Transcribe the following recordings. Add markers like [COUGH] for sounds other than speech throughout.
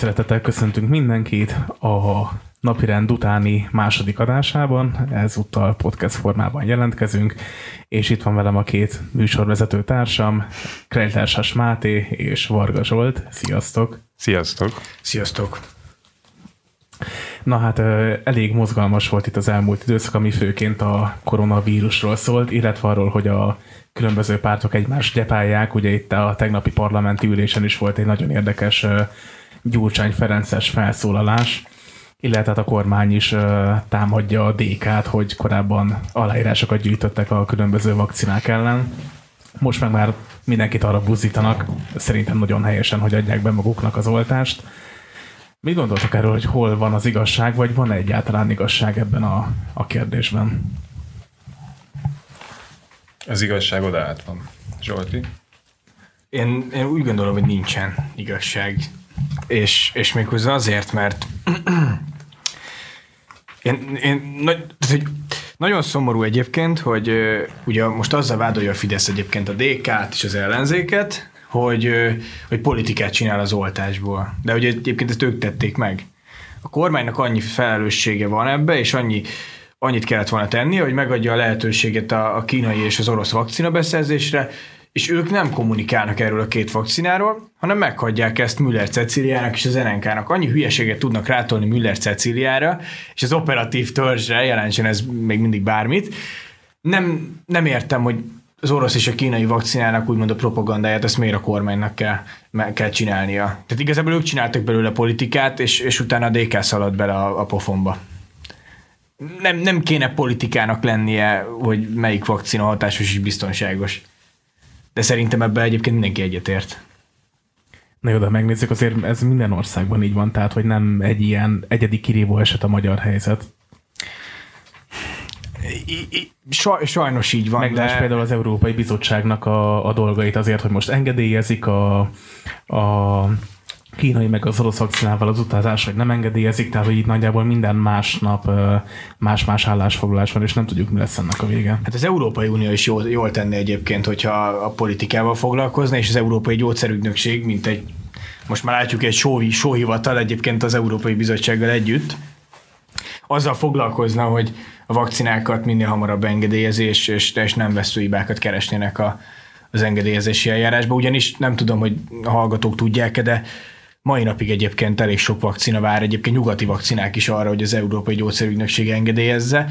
szeretettel köszöntünk mindenkit a napirend utáni második adásában, ezúttal podcast formában jelentkezünk, és itt van velem a két műsorvezető társam, Krejltársas Máté és Varga Zsolt. Sziasztok! Sziasztok! Sziasztok! Na hát elég mozgalmas volt itt az elmúlt időszak, ami főként a koronavírusról szólt, illetve arról, hogy a különböző pártok egymást gyepálják. Ugye itt a tegnapi parlamenti ülésen is volt egy nagyon érdekes Gyurcsány Ferences felszólalás, illetve hát a kormány is támadja a DK-t, hogy korábban aláírásokat gyűjtöttek a különböző vakcinák ellen. Most meg már mindenkit arra buzdítanak, szerintem nagyon helyesen, hogy adják be maguknak az oltást. Mit gondoltok erről, hogy hol van az igazság, vagy van -e egyáltalán igazság ebben a, a kérdésben? Az igazság oda át van. Zsolti? Én, én úgy gondolom, hogy nincsen igazság. És, és méghozzá azért, mert én, én nagy, hogy nagyon szomorú egyébként, hogy ugye most azzal vádolja a Fidesz egyébként a DK-t és az ellenzéket, hogy, hogy politikát csinál az oltásból. De ugye egyébként ezt ők tették meg. A kormánynak annyi felelőssége van ebbe, és annyi annyit kellett volna tenni, hogy megadja a lehetőséget a, a kínai és az orosz vakcina beszerzésre, és ők nem kommunikálnak erről a két vakcináról, hanem meghagyják ezt Müller Ceciliának és az NNK-nak. Annyi hülyeséget tudnak rátolni Müller Ceciliára, és az operatív törzsre jelentsen ez még mindig bármit. Nem, nem értem, hogy az orosz és a kínai vakcinának úgymond a propagandáját, ezt miért a kormánynak kell, kell csinálnia. Tehát igazából ők csináltak belőle politikát, és, és utána a DK szaladt bele a, a pofonba nem, nem kéne politikának lennie, hogy melyik vakcina hatásos és biztonságos. De szerintem ebben egyébként mindenki egyetért. Na jó, de megnézzük, azért ez minden országban így van, tehát hogy nem egy ilyen egyedi kirívó eset a magyar helyzet. sajnos így van. Meglás de... például az Európai Bizottságnak a, a dolgait azért, hogy most engedélyezik a, a kínai meg az orosz vakcinával az utazás, hogy nem engedélyezik, tehát hogy itt nagyjából minden másnap más-más állásfoglalás van, és nem tudjuk, mi lesz ennek a vége. Hát az Európai Unió is jól, jól tenni egyébként, hogyha a politikával foglalkozna, és az Európai Gyógyszerügynökség, mint egy most már látjuk egy sóhi, sóhivatal egyébként az Európai Bizottsággal együtt, azzal foglalkozna, hogy a vakcinákat minél hamarabb engedélyezés és, és nem veszőhibákat keresnének a, az engedélyezési eljárásba, ugyanis nem tudom, hogy a hallgatók tudják-e, de Mai napig egyébként elég sok vakcina vár, egyébként nyugati vakcinák is arra, hogy az Európai Gyógyszerügynökség engedélyezze.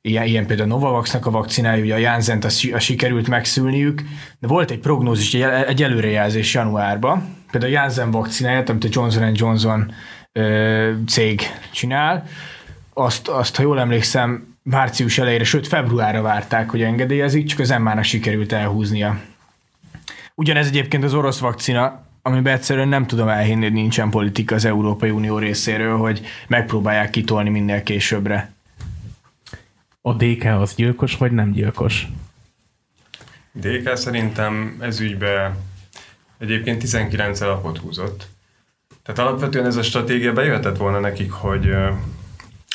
Ilyen, ilyen például Novavaxnak a vakcinája, ugye a Janssen-t a, a sikerült megszülniük, de volt egy prognózis, egy, egy előrejelzés januárban, például a Janssen vakcináját, amit a Johnson Johnson ö, cég csinál, azt, azt, ha jól emlékszem, március elejére, sőt februárra várták, hogy engedélyezik, csak az mRNA sikerült elhúznia. Ugyanez egyébként az orosz vakcina, amiben egyszerűen nem tudom elhinni, hogy nincsen politika az Európai Unió részéről, hogy megpróbálják kitolni minél későbbre. A DK az gyilkos, vagy nem gyilkos? DK szerintem ez ügybe egyébként 19 lapot húzott. Tehát alapvetően ez a stratégia bejöhetett volna nekik, hogy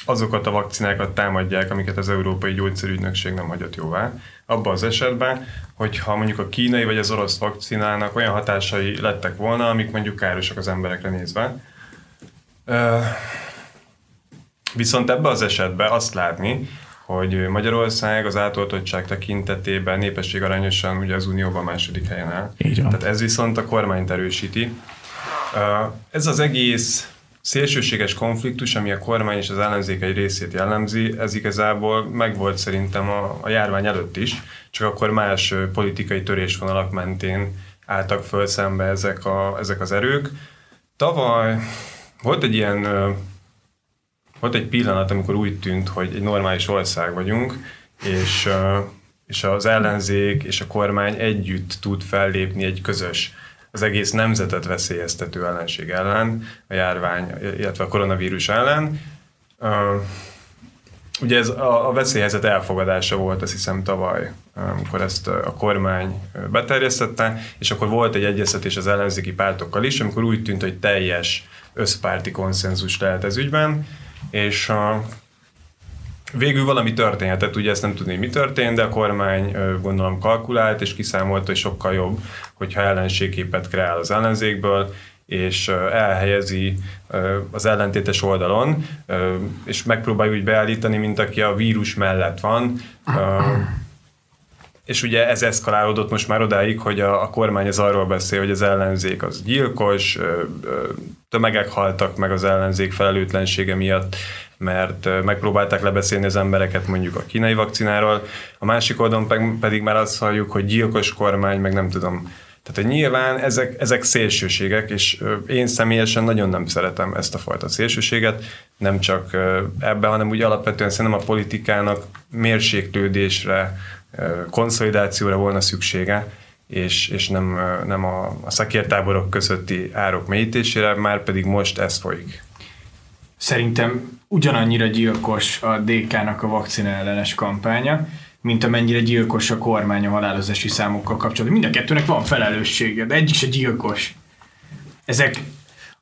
azokat a vakcinákat támadják, amiket az Európai Gyógyszerügynökség nem hagyott jóvá. Abban az esetben, hogyha mondjuk a kínai vagy az orosz vakcinának olyan hatásai lettek volna, amik mondjuk károsak az emberekre nézve. Viszont ebben az esetben azt látni, hogy Magyarország az átoltottság tekintetében népesség arányosan ugye az Unióban második helyen áll. Tehát ez viszont a kormányt erősíti. Ez az egész szélsőséges konfliktus, ami a kormány és az ellenzék egy részét jellemzi, ez igazából megvolt szerintem a, a járvány előtt is, csak akkor más politikai törésvonalak mentén álltak föl szembe ezek, a, ezek az erők. Tavaly volt egy ilyen volt egy pillanat, amikor úgy tűnt, hogy egy normális ország vagyunk, és, és az ellenzék és a kormány együtt tud fellépni egy közös az egész nemzetet veszélyeztető ellenség ellen, a járvány, illetve a koronavírus ellen. Ugye ez a, a veszélyhelyzet elfogadása volt, azt hiszem tavaly, amikor ezt a kormány beterjesztette, és akkor volt egy egyeztetés az ellenzéki pártokkal is, amikor úgy tűnt, hogy teljes összpárti konszenzus lehet ez ügyben, és a, Végül valami történhetett, ugye ezt nem tudni, mi történt, de a kormány gondolom kalkulált és kiszámolta, hogy sokkal jobb, hogyha ellenségképet kreál az ellenzékből, és elhelyezi az ellentétes oldalon, és megpróbálja úgy beállítani, mint aki a vírus mellett van, és ugye ez eszkalálódott most már odáig, hogy a, a kormány az arról beszél, hogy az ellenzék az gyilkos, tömegek haltak meg az ellenzék felelőtlensége miatt, mert megpróbálták lebeszélni az embereket mondjuk a kínai vakcináról, a másik oldalon pedig már azt halljuk, hogy gyilkos kormány, meg nem tudom. Tehát hogy nyilván ezek, ezek szélsőségek, és én személyesen nagyon nem szeretem ezt a fajta szélsőséget, nem csak ebbe, hanem úgy alapvetően szerintem a politikának mérséklődésre, konszolidációra volna szüksége, és, és nem, nem a, a szakértáborok közötti árok mélyítésére, már pedig most ez folyik. Szerintem ugyanannyira gyilkos a DK-nak a vakcina ellenes kampánya, mint amennyire gyilkos a kormány a halálozási számokkal kapcsolatban. Mind a kettőnek van felelőssége, de egyik se gyilkos. Ezek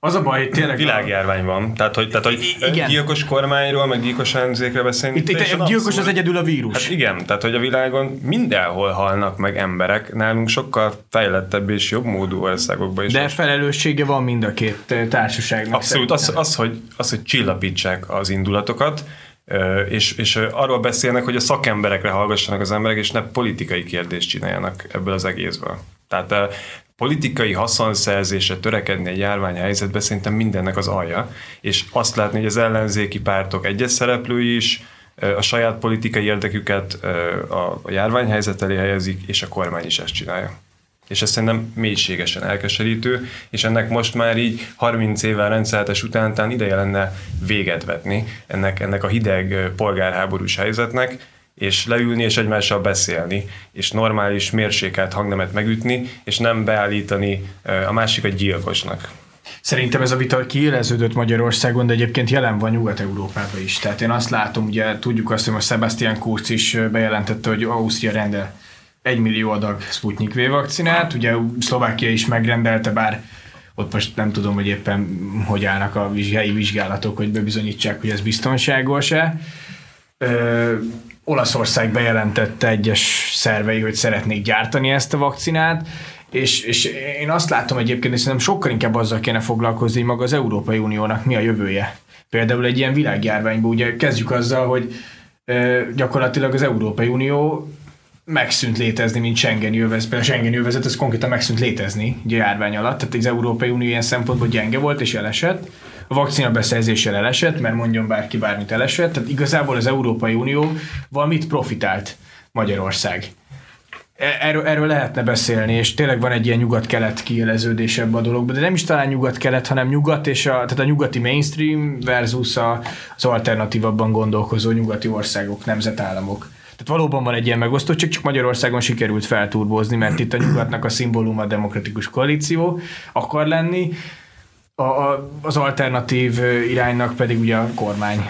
az a baj, tényleg... Világjárvány van. Tehát, hogy, tehát, hogy igen. gyilkos kormányról, meg gyilkos ellenzékre beszélni. Itt, itt gyilkos abszolút. az egyedül a vírus. Hát igen, tehát, hogy a világon mindenhol halnak meg emberek, nálunk sokkal fejlettebb és jobb módú országokban is. De az. felelőssége van mind a két társaságnak. Abszolút, az, az, hogy, az, hogy csillapítsák az indulatokat, és, és arról beszélnek, hogy a szakemberekre hallgassanak az emberek, és ne politikai kérdést csináljanak ebből az egészből. Tehát politikai haszonszerzésre törekedni egy járványhelyzetben szerintem mindennek az alja, és azt látni, hogy az ellenzéki pártok egyes szereplői is a saját politikai érdeküket a járványhelyzet elé helyezik, és a kormány is ezt csinálja. És ez szerintem mélységesen elkeserítő, és ennek most már így 30 évvel rendszertes után talán ideje lenne véget vetni ennek, ennek a hideg polgárháborús helyzetnek, és leülni és egymással beszélni, és normális mérsékelt hangnemet megütni, és nem beállítani a másikat gyilkosnak. Szerintem ez a vita kiéleződött Magyarországon, de egyébként jelen van Nyugat-Európában is. Tehát én azt látom, ugye tudjuk azt, hogy most Sebastian Kurz is bejelentette, hogy Ausztria rendel egy millió adag Sputnik V vakcinát, ugye Szlovákia is megrendelte, bár ott most nem tudom, hogy éppen hogy állnak a helyi vizsgálatok, hogy bebizonyítsák, hogy ez biztonságos-e. Olaszország bejelentette egyes szervei, hogy szeretnék gyártani ezt a vakcinát, és, és én azt látom egyébként, és szerintem sokkal inkább azzal kéne foglalkozni, hogy maga az Európai Uniónak mi a jövője. Például egy ilyen világjárványban, ugye kezdjük azzal, hogy gyakorlatilag az Európai Unió megszűnt létezni, mint Schengen jövezet. Például a Schengen jövezet, ez konkrétan megszűnt létezni ugye a járvány alatt, tehát az Európai Unió ilyen szempontból gyenge volt és elesett a vakcina beszerzéssel elesett, mert mondjon bárki bármit elesett, tehát igazából az Európai Unió valamit profitált Magyarország. E, erről, erről lehetne beszélni, és tényleg van egy ilyen nyugat-kelet kieleződés ebbe a dologba, de nem is talán nyugat-kelet, hanem nyugat, és a, tehát a nyugati mainstream versus a, az alternatívabban gondolkozó nyugati országok, nemzetállamok. Tehát valóban van egy ilyen megosztottság, csak Magyarországon sikerült felturbozni, mert itt a nyugatnak a szimbóluma a demokratikus koalíció akar lenni, a, a, az alternatív iránynak pedig ugye a kormány.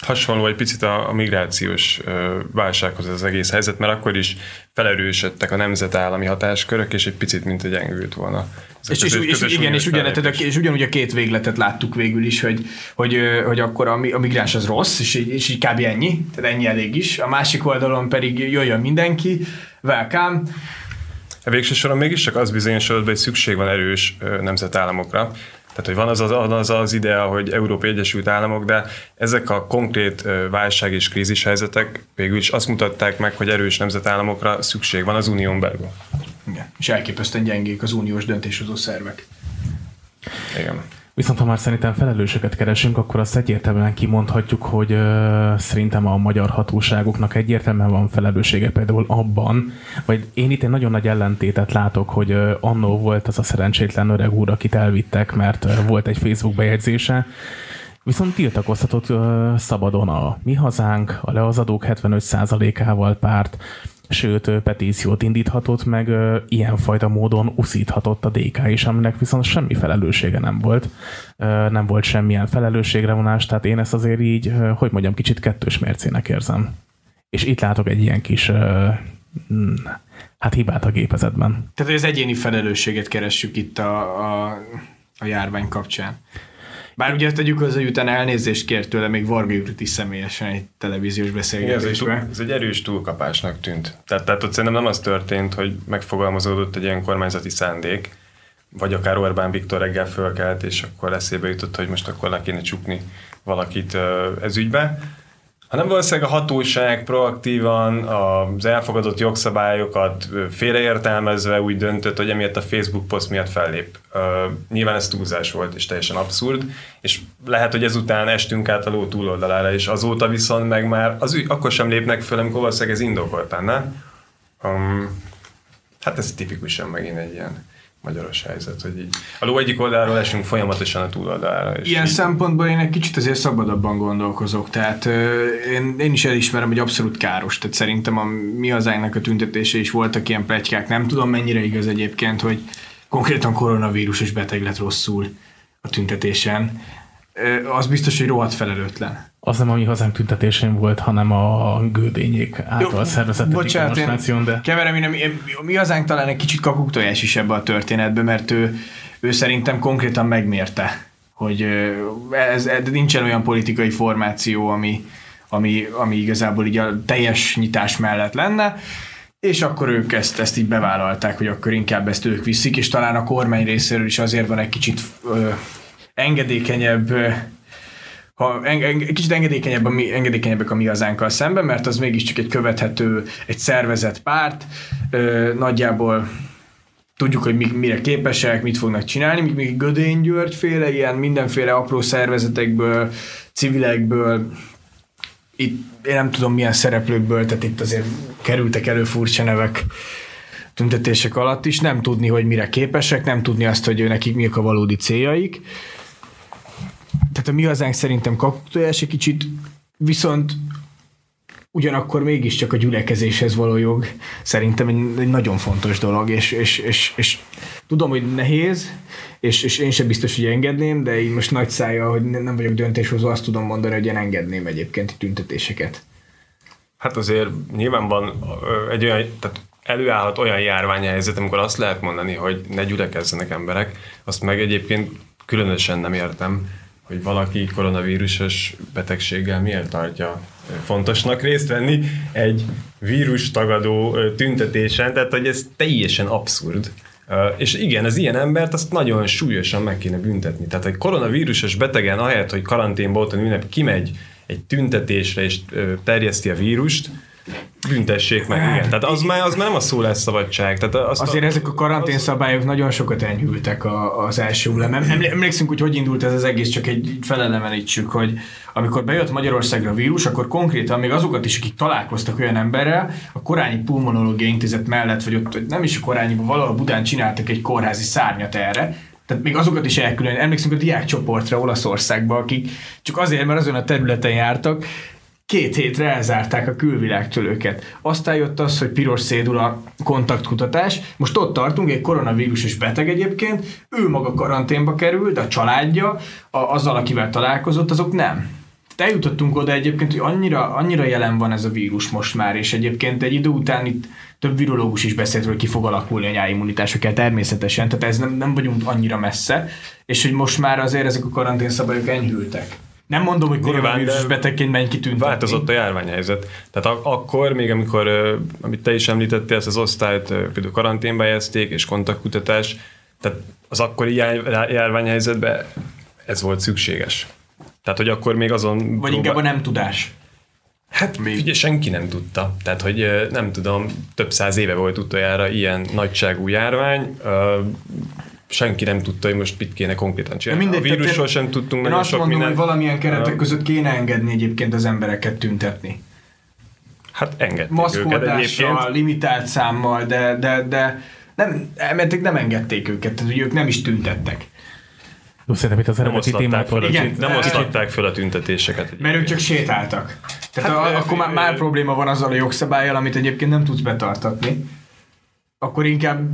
Hasonló egy picit a, a migrációs ö, válsághoz az egész helyzet, mert akkor is felerősödtek a nemzetállami hatáskörök, és egy picit mint egy gyengült volna. és, és, és, igen, és, ugyan, tehát, és ugyanúgy a két végletet láttuk végül is, hogy, hogy, hogy akkor a, a migráns az rossz, és, és így kb. ennyi, tehát ennyi elég is. A másik oldalon pedig jöjjön mindenki, welcome, a végső soron mégiscsak az bizonyosodott hogy szükség van erős nemzetállamokra. Tehát, hogy van az az, az az idea, hogy Európai Egyesült Államok, de ezek a konkrét válság és krízis helyzetek végül is azt mutatták meg, hogy erős nemzetállamokra szükség van az unión belül. Igen, és elképesztően gyengék az uniós döntéshozó szervek. Igen. Viszont ha már szerintem felelősöket keresünk, akkor azt egyértelműen kimondhatjuk, hogy uh, szerintem a magyar hatóságoknak egyértelműen van felelőssége például abban, vagy én itt egy nagyon nagy ellentétet látok, hogy annó volt az a szerencsétlen öreg úr, akit elvittek, mert uh, volt egy Facebook bejegyzése, Viszont tiltakoztatott uh, szabadon a Mi Hazánk, a leazadók 75%-ával párt, sőt petíciót indíthatott, meg ilyenfajta módon uszíthatott a DK is, aminek viszont semmi felelőssége nem volt. Nem volt semmilyen felelősségre vonás, tehát én ezt azért így, hogy mondjam, kicsit kettős mércének érzem. És itt látok egy ilyen kis mm, hát hibát a gépezetben. Tehát, az egyéni felelősséget keressük itt a, a, a járvány kapcsán. Bár ugye tegyük hozzá, hogy utána elnézést kért tőle még Varga Judit is személyesen egy televíziós beszélgetésben. Ez, ez egy erős túlkapásnak tűnt. Tehát, tehát ott szerintem nem az történt, hogy megfogalmazódott egy ilyen kormányzati szándék, vagy akár Orbán Viktor reggel fölkelt, és akkor eszébe jutott, hogy most akkor le kéne csukni valakit ez ügybe hanem valószínűleg a hatóság proaktívan az elfogadott jogszabályokat félreértelmezve úgy döntött, hogy emiatt a Facebook poszt miatt fellép. Uh, nyilván ez túlzás volt, és teljesen abszurd, és lehet, hogy ezután estünk át a ló túloldalára, és azóta viszont meg már az ügy, akkor sem lépnek föl, amikor valószínűleg ez indokolt lenne. Um, hát ez tipikusan megint egy ilyen magyaros helyzet, hogy így a ló egyik oldaláról esünk folyamatosan a túloldalára. És Ilyen így... szempontból én egy kicsit azért szabadabban gondolkozok, tehát ö, én, én is elismerem, hogy abszolút káros, tehát szerintem a mi hazánknak a tüntetése is voltak ilyen pletykák, nem tudom mennyire igaz egyébként, hogy konkrétan koronavírusos beteg lett rosszul a tüntetésen, ö, az biztos, hogy rohadt felelőtlen. Az nem a mi hazánk tüntetésén volt, hanem a gödényék által szervezett Bocsánat, demonstráción, de... Keverem, én, én, mi hazánk talán egy kicsit kakuktojás is ebbe a történetbe, mert ő, ő szerintem konkrétan megmérte, hogy ez, ez, nincsen olyan politikai formáció, ami, ami, ami igazából így a teljes nyitás mellett lenne, és akkor ők ezt, ezt így bevállalták, hogy akkor inkább ezt ők viszik, és talán a kormány részéről is azért van egy kicsit ö, engedékenyebb ha en, en, kicsit engedékenyebb a mi, engedékenyebbek a mi hazánkkal szemben, mert az mégiscsak egy követhető, egy szervezett párt, ö, nagyjából tudjuk, hogy mi, mire képesek, mit fognak csinálni, míg még Gödény György féle, ilyen mindenféle apró szervezetekből, civilekből, itt én nem tudom milyen szereplőkből, tehát itt azért kerültek elő furcsa nevek tüntetések alatt is, nem tudni, hogy mire képesek, nem tudni azt, hogy nekik miek a valódi céljaik. Tehát a mi hazánk szerintem kaktojás egy kicsit, viszont ugyanakkor mégiscsak a gyülekezéshez való jog szerintem egy, egy nagyon fontos dolog, és, és, és, és tudom, hogy nehéz, és, és én sem biztos, hogy engedném, de így most nagy szája, hogy nem vagyok döntéshozó, azt tudom mondani, hogy én engedném egyébként tüntetéseket. Hát azért nyilván van egy olyan, tehát előállhat olyan járványhelyzet, amikor azt lehet mondani, hogy ne gyülekezzenek emberek, azt meg egyébként különösen nem értem, hogy valaki koronavírusos betegséggel miért tartja fontosnak részt venni egy vírus tagadó tüntetésen, tehát hogy ez teljesen abszurd. És igen, az ilyen embert azt nagyon súlyosan meg kéne büntetni. Tehát egy koronavírusos betegen, ahelyett, hogy karanténba ott ünnep, kimegy egy tüntetésre és terjeszti a vírust, büntessék meg, igen. Tehát az már, az már nem a szólásszabadság. Tehát azt Azért a, ezek a karanténszabályok nagyon sokat enyhültek a, az első hullámban. Emlé- Emlékszünk, hogy hogy indult ez az egész, csak egy felelemenítsük, hogy amikor bejött Magyarországra a vírus, akkor konkrétan még azokat is, akik találkoztak olyan emberrel, a Korányi Pulmonológiai Intézet mellett, vagy ott nem is a Korányiban, valahol Budán csináltak egy kórházi szárnyat erre, tehát még azokat is elkülön. Emlékszünk a diákcsoportra Olaszországba, akik csak azért, mert azon a területen jártak, két hétre elzárták a külvilágtól őket. Aztán jött az, hogy piros szédula kontaktkutatás. Most ott tartunk, egy koronavírusos beteg egyébként, ő maga karanténba kerül, de a családja, a, azzal, akivel találkozott, azok nem. Tehát eljutottunk oda egyébként, hogy annyira, annyira jelen van ez a vírus most már, és egyébként egy idő után itt több virológus is beszélt, hogy ki fog alakulni a nyáimmunitások el természetesen, tehát ez nem, nem vagyunk annyira messze, és hogy most már azért ezek a karanténszabályok enyhültek. Nem mondom, hogy koronavírusos betegként menj kitüntetni. Változott a járványhelyzet. Tehát ak- akkor, még amikor, amit te is említettél, ezt az osztályt például karanténba helyezték, és kontaktkutatás, tehát az akkori jár- járványhelyzetben ez volt szükséges. Tehát, hogy akkor még azon... Vagy inkább a nem tudás. Hát ugye senki nem tudta. Tehát, hogy nem tudom, több száz éve volt utoljára ilyen nagyságú járvány, senki nem tudta, hogy most mit kéne konkrétan csinálni. mindegy, a vírusról én- sem tudtunk Én nagyon azt sok mondom, mindent. hogy valamilyen keretek Ö, között kéne engedni egyébként az embereket tüntetni. Hát engedték őket egyébként. limitált számmal, de, de, de nem, mert nem engedték őket, tehát hogy ők nem is tüntettek. Jó, szerintem itt az Nem eredeti témától... a, Igen, nem oszlatták föl a tüntetéseket. Mert ők csak sétáltak. Tehát Hát, ö, akkor már, már probléma van azzal a jogszabályjal, amit egyébként nem tudsz betartatni. Akkor inkább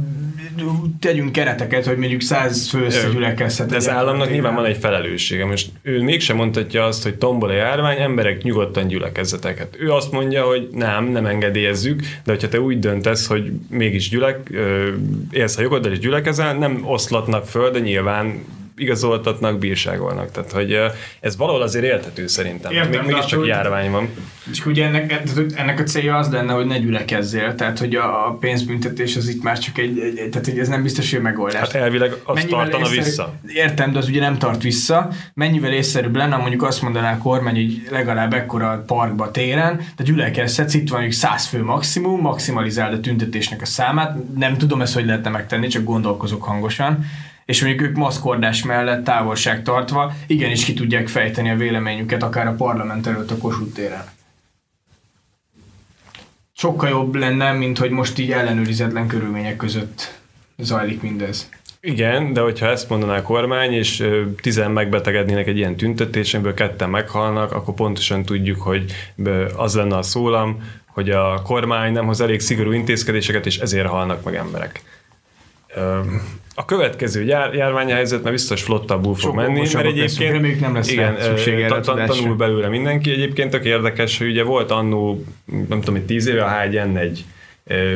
tegyünk kereteket, hogy mondjuk száz fő összegyülekezhet. De az államnak nyilván van egy felelőssége. Most ő mégsem mondhatja azt, hogy tombol a járvány, emberek nyugodtan gyülekezzetek. Hát ő azt mondja, hogy nem, nem engedélyezzük, de hogyha te úgy döntesz, hogy mégis gyülek, élsz a jogoddal és gyülekezel, nem oszlatnak föl, de nyilván igazoltatnak, bírságolnak. Tehát, hogy ez valahol azért éltető szerintem. Értem, Még, mégis csak járvány van. És ugye ennek, ennek a célja az lenne, hogy ne gyülekezzél, tehát hogy a pénzbüntetés az itt már csak egy, egy tehát hogy ez nem biztos, hogy megoldás. Hát elvileg az Mennyivel tartana észszerű, vissza. Értem, de az ugye nem tart vissza. Mennyivel észszerűbb lenne, mondjuk azt mondaná a kormány, hogy legalább ekkora parkba téren, de gyülekezhetsz, itt van mondjuk 100 fő maximum, maximalizáld a tüntetésnek a számát. Nem tudom ezt, hogy lehetne megtenni, csak gondolkozok hangosan és mondjuk ők maszkordás mellett távolság tartva igenis ki tudják fejteni a véleményüket akár a parlament előtt a Kossuth téren. Sokkal jobb lenne, mint hogy most így ellenőrizetlen körülmények között zajlik mindez. Igen, de hogyha ezt mondaná a kormány, és tizen megbetegednének egy ilyen tüntetésen, amiből ketten meghalnak, akkor pontosan tudjuk, hogy az lenne a szólam, hogy a kormány nem hoz elég szigorú intézkedéseket, és ezért halnak meg emberek a következő jár, járványhelyzet mert biztos flottabbul fog menni, mert egyébként reméljük nem lesz igen, szükség erre ta, tanul belőle mindenki. Egyébként tök érdekes, hogy ugye volt annó, nem tudom, hogy tíz éve a H1N1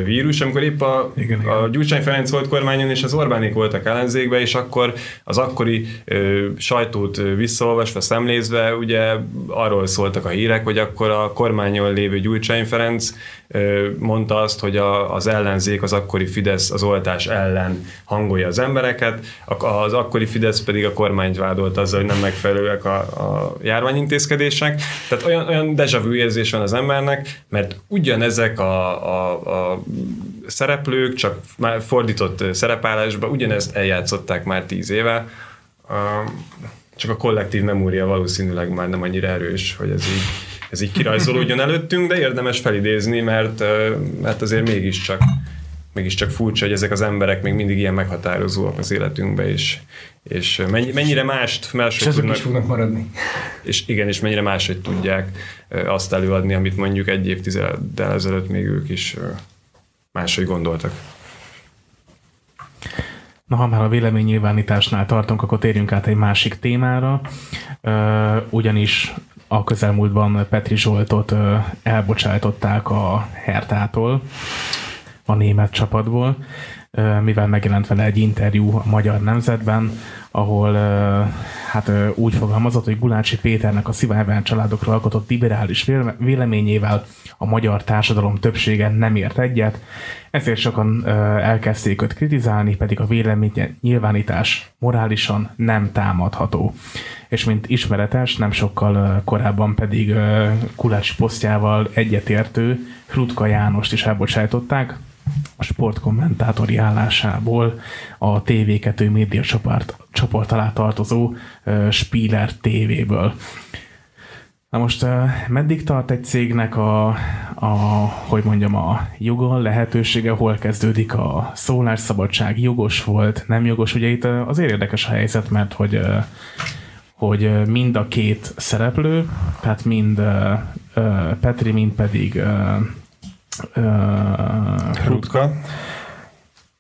vírus, amikor épp a, igen, a igen. Gyurcsány Ferenc volt kormányon, és az Orbánék voltak ellenzékbe, és akkor az akkori ö, sajtót visszaolvasva, szemlézve, ugye arról szóltak a hírek, hogy akkor a kormányon lévő Gyurcsány Ferenc mondta azt, hogy a, az ellenzék, az akkori Fidesz az oltás ellen hangolja az embereket, az akkori Fidesz pedig a kormányt vádolt azzal, hogy nem megfelelőek a, a járványintézkedések. Tehát olyan, olyan deja vu érzés van az embernek, mert ugyanezek a, a, a szereplők, csak már fordított szerepállásban ugyanezt eljátszották már tíz éve, csak a kollektív memória valószínűleg már nem annyira erős, hogy ez így ez így kirajzolódjon előttünk, de érdemes felidézni, mert, mert azért mégiscsak, mégiscsak furcsa, hogy ezek az emberek még mindig ilyen meghatározóak az életünkbe, és, és mennyire mást, máshogy és tudnak, is fognak maradni. És igen, és mennyire máshogy tudják azt előadni, amit mondjuk egy évtizeddel ezelőtt még ők is máshogy gondoltak. Na, ha már a véleménynyilvánításnál tartunk, akkor térjünk át egy másik témára. ugyanis a közelmúltban Petri Zsoltot elbocsájtották a Hertától, a német csapatból, mivel megjelent vele egy interjú a Magyar Nemzetben, ahol hát úgy fogalmazott, hogy Gulácsi Péternek a Szivárvány családokról alkotott liberális véleményével a magyar társadalom többsége nem ért egyet, ezért sokan elkezdték őt kritizálni, pedig a vélemény nyilvánítás morálisan nem támadható. És mint ismeretes, nem sokkal korábban pedig Gulácsi posztjával egyetértő Hrutka Jánost is elbocsájtották, a sportkommentátori állásából a TV2 média csoport, csoport alá tartozó uh, Spieler TV-ből. Na most meddig tart egy cégnek a, a, hogy mondjam, a joga, lehetősége, hol kezdődik a szólásszabadság, jogos volt, nem jogos, ugye itt azért érdekes a helyzet, mert hogy hogy mind a két szereplő, tehát mind Petri, mind pedig Hrutka.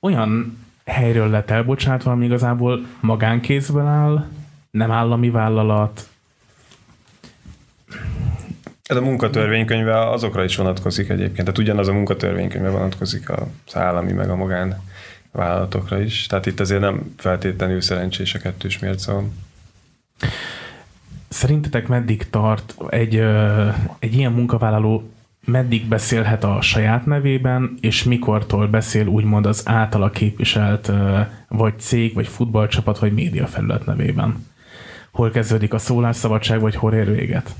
Olyan helyről lett elbocsátva, ami igazából magánkézben áll, nem állami vállalat. Ez a munkatörvénykönyve azokra is vonatkozik egyébként, tehát ugyanaz a munkatörvénykönyve vonatkozik az állami meg a magán vállalatokra is. Tehát itt azért nem feltétlenül szerencsés a kettős mérce Szerintetek meddig tart egy, egy ilyen munkavállaló meddig beszélhet a saját nevében, és mikortól beszél úgymond az általa képviselt vagy cég, vagy futballcsapat, vagy médiafelület nevében? Hol kezdődik a szólásszabadság, vagy hol ér véget?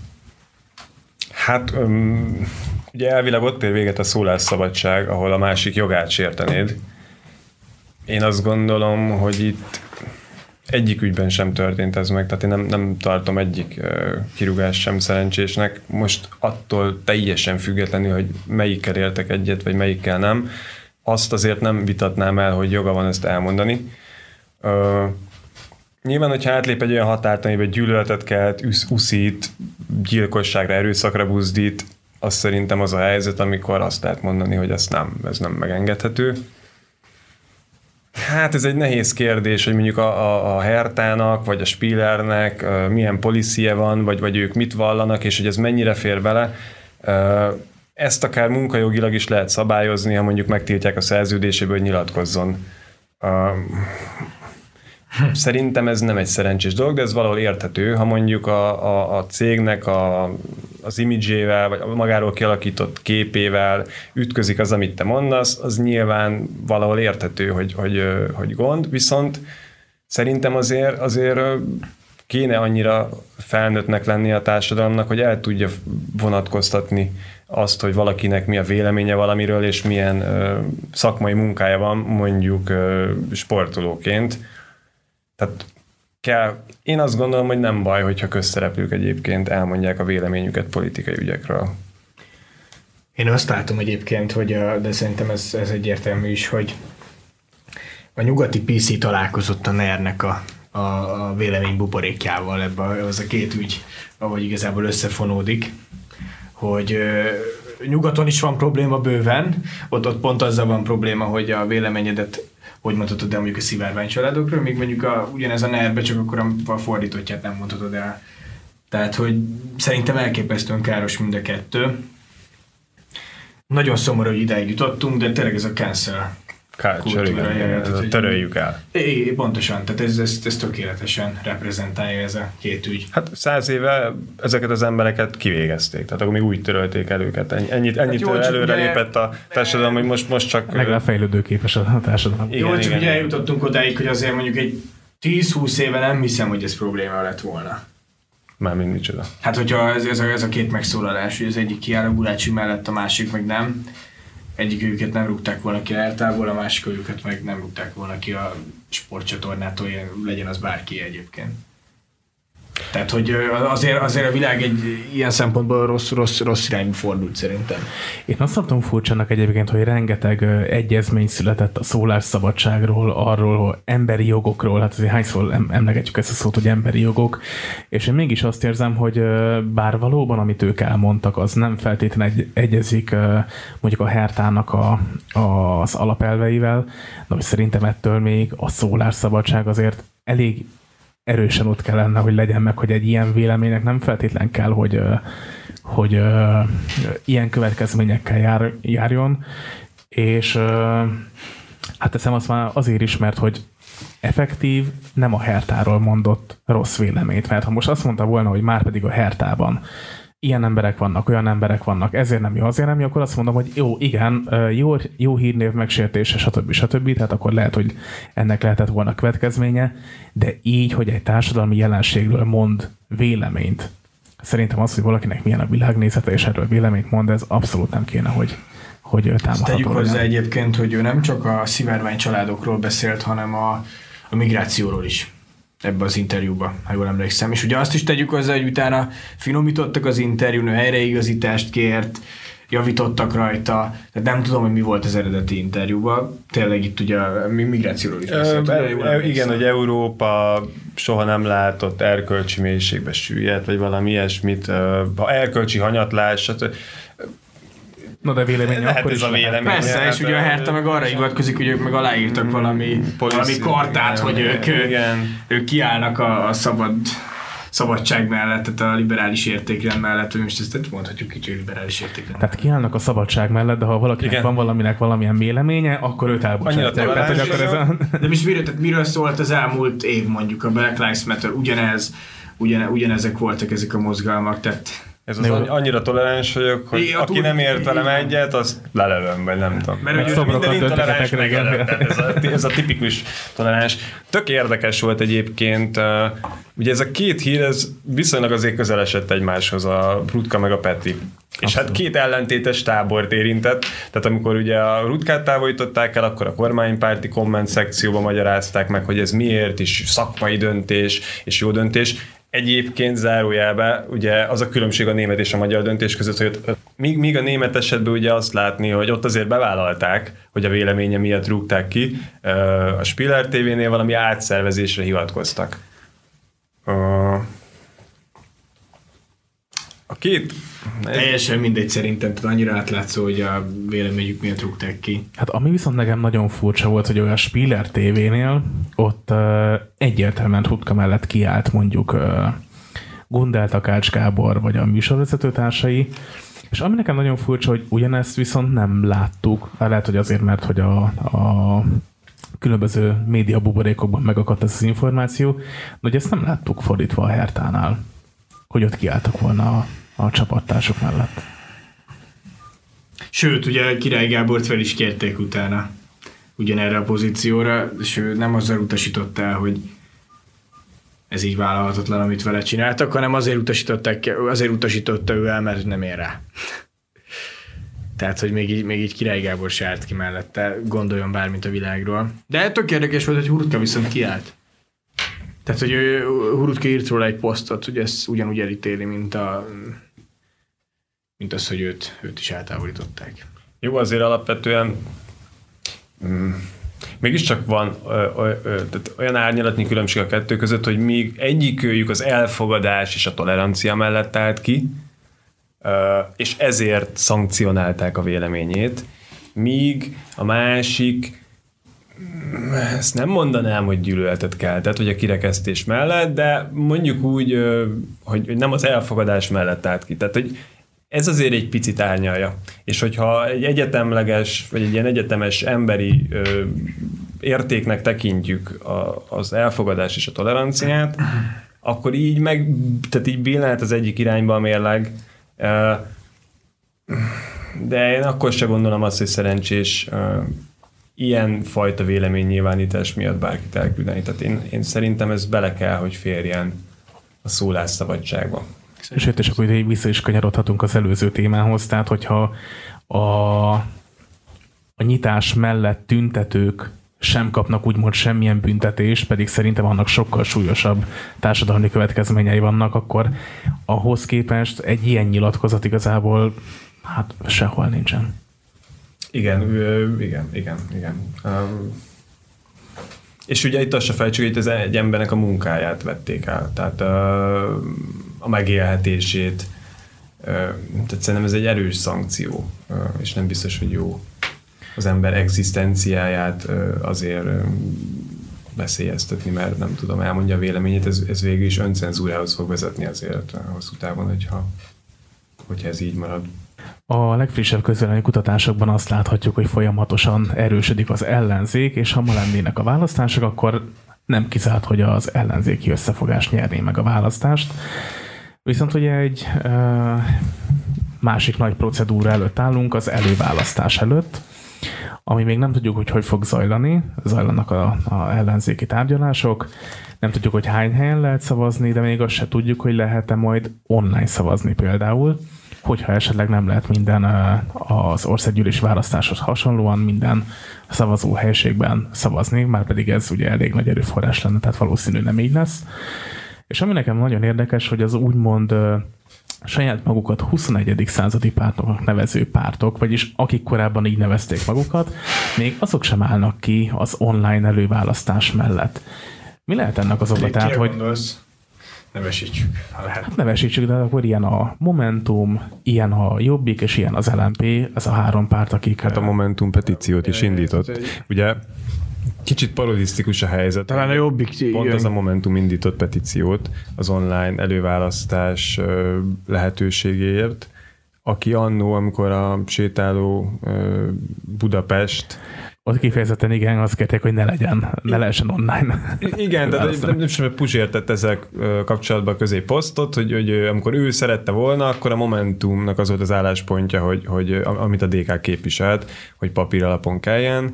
Hát um, ugye elvileg ott ér véget a szólásszabadság, ahol a másik jogát sértenéd. Én azt gondolom, hogy itt egyik ügyben sem történt ez meg, tehát én nem, nem tartom egyik kirúgás sem szerencsésnek. Most attól teljesen függetlenül, hogy melyikkel értek egyet, vagy melyikkel nem, azt azért nem vitatnám el, hogy joga van ezt elmondani. Uh, nyilván, hogyha átlép egy olyan határt, amiben gyűlöletet kelt, uszít, gyilkosságra, erőszakra buzdít, az szerintem az a helyzet, amikor azt lehet mondani, hogy ezt nem, ez nem megengedhető. Hát ez egy nehéz kérdés, hogy mondjuk a, a, a Hertának, vagy a Spillernek milyen policie van, vagy, vagy ők mit vallanak, és hogy ez mennyire fér bele. Ezt akár munkajogilag is lehet szabályozni, ha mondjuk megtiltják a szerződéséből, hogy nyilatkozzon. Szerintem ez nem egy szerencsés dolog, de ez valahol érthető, ha mondjuk a, a, a cégnek a, az imidzsével, vagy magáról kialakított képével ütközik az, amit te mondasz, az nyilván valahol érthető, hogy, hogy, hogy gond, viszont szerintem azért, azért kéne annyira felnőttnek lenni a társadalomnak, hogy el tudja vonatkoztatni azt, hogy valakinek mi a véleménye valamiről, és milyen ö, szakmai munkája van mondjuk ö, sportolóként. Tehát kell, én azt gondolom, hogy nem baj, hogyha közszereplők egyébként elmondják a véleményüket politikai ügyekről. Én azt látom egyébként, hogy de szerintem ez, ez egyértelmű is, hogy a nyugati PC találkozott a NER-nek a, a, a vélemény buborékjával ebbe az a két ügy, ahogy igazából összefonódik, hogy nyugaton is van probléma bőven, ott, ott pont azzal van probléma, hogy a véleményedet hogy mondhatod el mondjuk a szivárvány családokról, míg mondjuk a, ugyanez a nerbe, csak akkor a fordítottját nem mondhatod el. Tehát, hogy szerintem elképesztően káros mind a kettő. Nagyon szomorú, hogy ideig jutottunk, de tényleg ez a cancel Culture, töröljük el. É, pontosan, tehát ez, ez, ez tökéletesen reprezentálja ez a két ügy. Hát száz éve ezeket az embereket kivégezték, tehát akkor még úgy törölték el őket. Ennyit, ennyit hát jó, előre ugye, lépett a társadalom, hogy most, most csak... Legalább fejlődőképes a társadalom. Igen, jó, igen, csak igen. ugye eljutottunk odáig, hogy azért mondjuk egy 10-20 éve nem hiszem, hogy ez probléma lett volna. Mármint micsoda. Hát, hogyha ez, ez, a, ez a két megszólalás, hogy az egyik kiáll a Gulácsi mellett, a másik meg nem, egyik őket nem rúgták volna ki eltából, a másik őket meg nem rúgták volna ki a sportcsatornától, legyen az bárki egyébként. Tehát, hogy azért, azért a világ egy ilyen szempontból rossz, rossz, rossz irányba fordult szerintem. Én azt tartom furcsának egyébként, hogy rengeteg egyezmény született a szólásszabadságról, arról, hogy emberi jogokról, hát azért hányszor emlegetjük ezt a szót, hogy emberi jogok, és én mégis azt érzem, hogy bár valóban, amit ők elmondtak, az nem feltétlenül egy, egyezik mondjuk a hertának a, a, az alapelveivel, de hogy szerintem ettől még a szólásszabadság azért elég erősen ott kell lenne, hogy legyen meg, hogy egy ilyen véleménynek nem feltétlen kell, hogy, hogy ilyen következményekkel jár, járjon, és hát teszem azt már azért is, mert hogy effektív nem a Hertáról mondott rossz véleményt, mert ha most azt mondta volna, hogy már pedig a Hertában ilyen emberek vannak, olyan emberek vannak, ezért nem jó, azért nem jó, akkor azt mondom, hogy jó, igen, jó, jó hírnév megsértése, stb. stb. Tehát akkor lehet, hogy ennek lehetett volna következménye, de így, hogy egy társadalmi jelenségről mond véleményt, szerintem az, hogy valakinek milyen a világnézete, és erről véleményt mond, ez abszolút nem kéne, hogy, hogy támadható Tegyük hozzá egyébként, hogy ő nem csak a szivárvány családokról beszélt, hanem a, a migrációról is ebbe az interjúba, ha jól emlékszem. És ugye azt is tegyük hozzá, hogy utána finomítottak az interjún, helyreigazítást kért, javítottak rajta, tehát nem tudom, hogy mi volt az eredeti interjúban. Tényleg itt ugye mi migrációról is beszélt. E, e, igen, hogy Európa soha nem látott erkölcsi mélységbe süllyedt, vagy valami ilyesmit, ha erkölcsi hanyatlás, stb. Na de vélemény lehet akkor ez is a vélemény. Persze, és ugye a Herta meg arra hivatkozik, hogy ők meg aláírtak mm, valami, valami kartát, hogy ők, igen. ők kiállnak a, a szabad szabadság mellett, tehát a liberális értékrend mellett, hogy most ezt mondhatjuk kicsit liberális értékrend. Tehát kiállnak a szabadság mellett, de ha valakinek Igen. van valaminek valamilyen véleménye, akkor őt elbocsátják. Tehát, hogy akkor ez a... De most miről, tehát miről szólt az elmúlt év mondjuk a Black Lives Matter, ugyanez, ugyane, ugyanezek voltak ezek a mozgalmak, tehát ez az Jó. annyira toleráns vagyok, hogy é, aki nem ért velem egyet, az lelövöm, vagy nem tudom. Mert ugye minden intoleráns ez a, ez a tipikus toleráns. Tök érdekes volt egyébként, ugye ez a két hír, ez viszonylag azért közel esett egymáshoz, a Rutka meg a Peti. És hát két ellentétes tábort érintett, tehát amikor ugye a Rutkát távolították el, akkor a kormánypárti komment szekcióban magyarázták meg, hogy ez miért, és szakmai döntés, és jó döntés Egyébként zárójelbe, ugye az a különbség a német és a magyar döntés között, hogy míg, míg a német esetben ugye azt látni, hogy ott azért bevállalták, hogy a véleménye miatt rúgták ki, a Spiller TV-nél valami átszervezésre hivatkoztak. A két? Teljesen mindegy szerintem, tehát annyira átlátszó, hogy a véleményük miatt rúgták ki. Hát ami viszont nekem nagyon furcsa volt, hogy olyan Spiller TV-nél ott uh, egyértelműen Rutka mellett kiállt mondjuk uh, Gundel Takács Gábor, vagy a műsorvezető társai, és ami nekem nagyon furcsa, hogy ugyanezt viszont nem láttuk, lehet, hogy azért, mert hogy a, a különböző média buborékokban megakadt ez az információ, de hogy ezt nem láttuk fordítva a Hertánál, hogy ott kiálltak volna a, a csapattársok mellett. Sőt, ugye Király Gábort fel is kérték utána ugyanerre a pozícióra, és ő nem azzal utasította el, hogy ez így vállalhatatlan, amit vele csináltak, hanem azért, utasították, azért utasította ő el, mert nem ér rá. Tehát, hogy még így, még így Király Gábor se állt ki mellette, gondoljon bármit a világról. De tök érdekes volt, hogy Hurutka viszont kiállt. Tehát, hogy ő, Hurutka írt róla egy posztot, hogy ezt ugyanúgy elítéli, mint, a, mint az, hogy őt, őt is eltávolították. Jó, azért alapvetően mm, mégiscsak van ö, ö, ö, tehát olyan árnyalatnyi különbség a kettő között, hogy még egyikőjük az elfogadás és a tolerancia mellett állt ki, ö, és ezért szankcionálták a véleményét, míg a másik ezt nem mondanám, hogy gyűlöletet keltett, vagy a kirekesztés mellett, de mondjuk úgy, hogy nem az elfogadás mellett állt ki. Tehát, hogy ez azért egy picit árnyalja. És hogyha egy egyetemleges, vagy egy ilyen egyetemes emberi értéknek tekintjük az elfogadás és a toleranciát, akkor így meg, tehát így billenhet az egyik irányba a mérleg, de én akkor sem gondolom azt, hogy szerencsés ilyen fajta véleménynyilvánítás miatt bárkit elküldeni. Tehát én, én szerintem ez bele kell, hogy férjen a szólásszabadságba. Sőt, és akkor így vissza is kanyarodhatunk az előző témához, tehát hogyha a, a nyitás mellett tüntetők sem kapnak úgymond semmilyen büntetést, pedig szerintem annak sokkal súlyosabb társadalmi következményei vannak, akkor ahhoz képest egy ilyen nyilatkozat igazából hát sehol nincsen. Igen, igen, igen, igen. Um, és ugye itt azt se felejtsük, hogy itt egy embernek a munkáját vették el, tehát ö, a megélhetését, ö, tehát szerintem ez egy erős szankció, ö, és nem biztos, hogy jó az ember egzisztenciáját ö, azért veszélyeztetni, mert nem tudom, elmondja a véleményét, ez, ez végül is öncenzúrához fog vezetni azért hosszú távon, hogyha, hogyha ez így marad. A legfrissebb közvélemény kutatásokban azt láthatjuk, hogy folyamatosan erősödik az ellenzék, és ha ma lennének a választások, akkor nem kizárt, hogy az ellenzéki összefogás nyerné meg a választást. Viszont ugye egy ö, másik nagy procedúra előtt állunk, az előválasztás előtt, ami még nem tudjuk, hogy hogy fog zajlani, zajlanak a, a ellenzéki tárgyalások, nem tudjuk, hogy hány helyen lehet szavazni, de még azt se tudjuk, hogy lehet-e majd online szavazni például hogyha esetleg nem lehet minden az országgyűlési választáshoz hasonlóan minden szavazó helységben szavazni, már pedig ez ugye elég nagy erőforrás lenne, tehát valószínű nem így lesz. És ami nekem nagyon érdekes, hogy az úgymond saját magukat 21. századi pártoknak nevező pártok, vagyis akik korábban így nevezték magukat, még azok sem állnak ki az online előválasztás mellett. Mi lehet ennek az oka? Tehát, hogy... Gondolsz? Nevesítsük, ha lehet. Hát nevesítsük, de akkor ilyen a Momentum, ilyen a Jobbik, és ilyen az LMP, ez a három párt, akik... Hát a Momentum petíciót is indított. Ugye kicsit parodisztikus a helyzet. Talán a Jobbik Pont az a Momentum indított petíciót az online előválasztás lehetőségéért, aki annó, amikor a sétáló Budapest Ott kifejezetten igen, azt kérték, hogy ne legyen, ne lehessen online. Igen, tehát nem, nem sem Puzsér tett ezzel kapcsolatban közé posztot, hogy, hogy amikor ő szerette volna, akkor a Momentumnak az volt az álláspontja, hogy, hogy amit a DK képviselt, hogy papír alapon kelljen,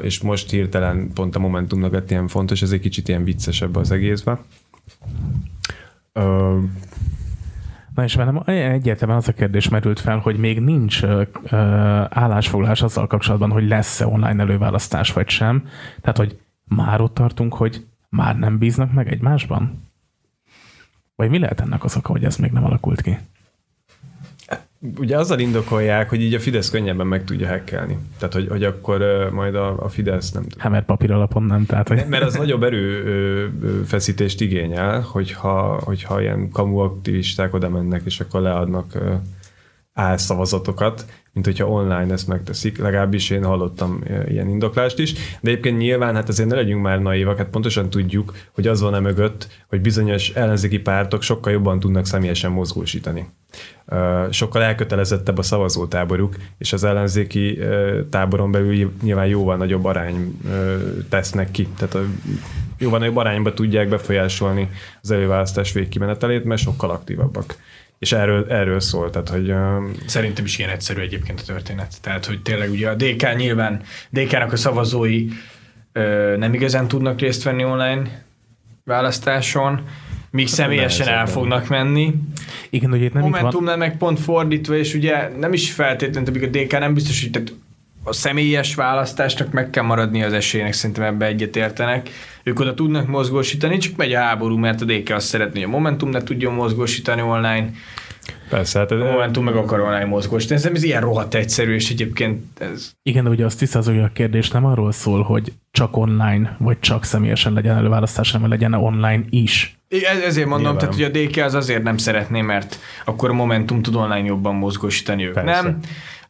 és most hirtelen pont a Momentumnak lett ilyen fontos, ez egy kicsit ilyen viccesebb az egészben. Na és velem egyértelműen az a kérdés merült fel, hogy még nincs ö, állásfoglalás azzal kapcsolatban, hogy lesz-e online előválasztás vagy sem. Tehát, hogy már ott tartunk, hogy már nem bíznak meg egymásban? Vagy mi lehet ennek az oka, hogy ez még nem alakult ki? Ugye azzal indokolják, hogy így a Fidesz könnyebben meg tudja hackelni. Tehát, hogy, hogy akkor majd a, a Fidesz nem. Hát mert papír alapon nem, tehát hogy... Mert az nagyobb erőfeszítést igényel, hogyha, hogyha ilyen kamu aktivisták oda mennek, és akkor leadnak álszavazatokat, mint hogyha online ezt megteszik, legalábbis én hallottam ilyen indoklást is, de egyébként nyilván hát azért ne legyünk már naívak, hát pontosan tudjuk, hogy az van e mögött, hogy bizonyos ellenzéki pártok sokkal jobban tudnak személyesen mozgósítani. Sokkal elkötelezettebb a szavazótáboruk, és az ellenzéki táboron belül nyilván jóval nagyobb arány tesznek ki. Tehát a jóval nagyobb arányba tudják befolyásolni az előválasztás végkimenetelét, mert sokkal aktívabbak. És erről, erről szól, tehát hogy... Szerintem is ilyen egyszerű egyébként a történet. Tehát, hogy tényleg ugye a DK nyilván, DK-nak a szavazói ö, nem igazán tudnak részt venni online választáson, míg hát személyesen el fognak menni. Igen, hogy itt nem Momentumnál meg pont fordítva, és ugye nem is feltétlenül, a DK nem biztos, hogy tehát a személyes választásnak meg kell maradni az esélynek, szerintem ebbe egyet értenek. Ők oda tudnak mozgósítani, csak megy a háború, mert a DK azt szeretné, hogy a Momentum ne tudjon mozgósítani online. Persze, hát a Momentum meg akar online mozgósítani. Ez, ez ilyen rohadt egyszerű, és egyébként ez... Igen, de ugye azt tisztázó, hogy a kérdés nem arról szól, hogy csak online, vagy csak személyesen legyen előválasztás, hanem legyen online is. Ez, ezért mondom, Nyilván. tehát hogy a DK az azért nem szeretné, mert akkor a Momentum tud online jobban mozgósítani ők. Persze. Nem?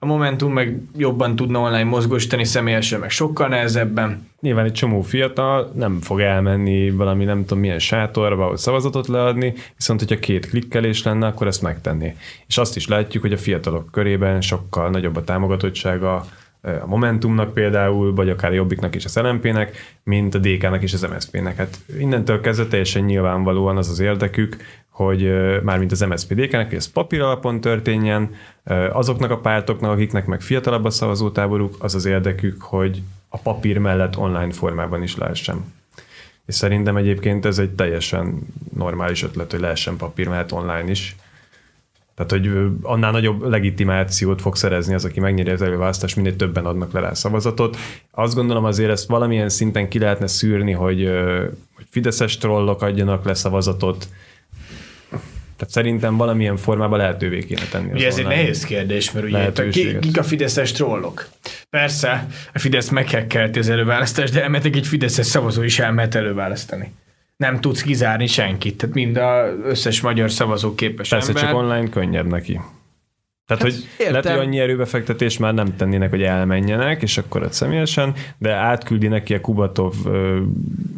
a Momentum meg jobban tudna online mozgósítani személyesen, meg sokkal nehezebben. Nyilván egy csomó fiatal nem fog elmenni valami nem tudom milyen sátorba, ahol szavazatot leadni, viszont hogyha két klikkelés lenne, akkor ezt megtenni. És azt is látjuk, hogy a fiatalok körében sokkal nagyobb a támogatottsága a Momentumnak például, vagy akár a Jobbiknak és a LMP-nek, mint a DK-nak és az MSZP-nek. Hát innentől kezdve teljesen nyilvánvalóan az az érdekük, hogy mármint az MSZPDK-nek, hogy ez papír alapon történjen, azoknak a pártoknak, akiknek meg fiatalabb a szavazótáboruk, az az érdekük, hogy a papír mellett online formában is lehessen. És szerintem egyébként ez egy teljesen normális ötlet, hogy lehessen papír mellett online is. Tehát, hogy annál nagyobb legitimációt fog szerezni az, aki megnyeri az előválasztást, minél többen adnak le rá szavazatot. Azt gondolom azért ezt valamilyen szinten ki lehetne szűrni, hogy, hogy fideszes trollok adjanak le szavazatot, tehát szerintem valamilyen formában lehetővé kéne tenni. Ugye ez egy nehéz kérdés, mert ugye kik a fideszes trollok? Persze, a Fidesz meghekkelti az előválasztást, de elmetek egy fideszes szavazó is elmehet előválasztani. Nem tudsz kizárni senkit, tehát mind az összes magyar szavazó képes Persze, ember. csak online könnyebb neki. Tehát, hát, hogy értem. lehet, hogy annyi erőbefektetés már nem tennének, hogy elmenjenek, és akkor ott személyesen, de átküldi neki a Kubatov ö,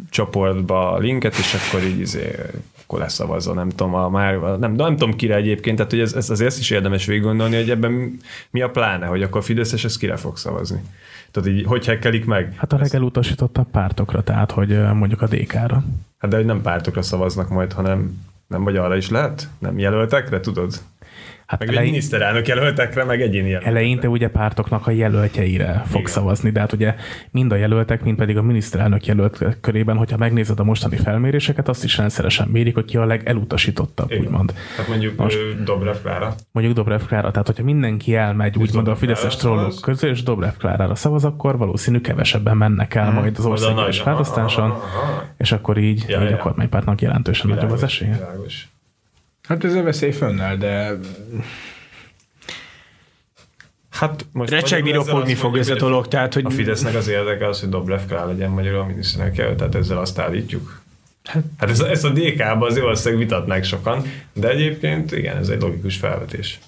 csoportba a linket, és akkor így izé, akkor leszavazza, nem tudom, a, már, nem, nem tudom kire egyébként, tehát hogy ez, ez azért ezt is érdemes végig gondolni, hogy ebben mi a pláne, hogy akkor a Fideszes ez kire fog szavazni. Tehát így, hogy hekkelik meg? Hát a legelutasítottabb pártokra, tehát hogy mondjuk a DK-ra. Hát de hogy nem pártokra szavaznak majd, hanem nem vagy arra is lehet? Nem jelöltekre, tudod? Hát meg elején, miniszterelnök jelöltekre, meg egyéni jelöltekre. Eleinte ugye pártoknak a jelöltjeire fog Igen. szavazni, de hát ugye mind a jelöltek, mind pedig a miniszterelnök jelölt körében, hogyha megnézed a mostani felméréseket, azt is rendszeresen mérik, hogy ki a legelutasítottabb, Igen. úgymond. Tehát mondjuk Most, Dobrev Klára. Mondjuk Dobrev Klára, tehát hogyha mindenki elmegy, úgymond a fideszes trollok közül, és Dobrev Klárára szavaz, akkor valószínű kevesebben mennek el hmm. majd az országos választáson, és akkor így, ja, így ja. a kormánypártnak jelentősen nagyobb az esélye. Világos. Hát ez a veszély fönnáll, de Hát most Recsegni, ropogni fog ez a dolog, tehát hogy... A Fidesznek az érdeke az, hogy Dobrev Král legyen magyarul a miniszterelnök tehát ezzel azt állítjuk. Hát, hát ezt, ezt a DK-ban azért valószínűleg vitatnák sokan, de egyébként igen, ez egy logikus felvetés.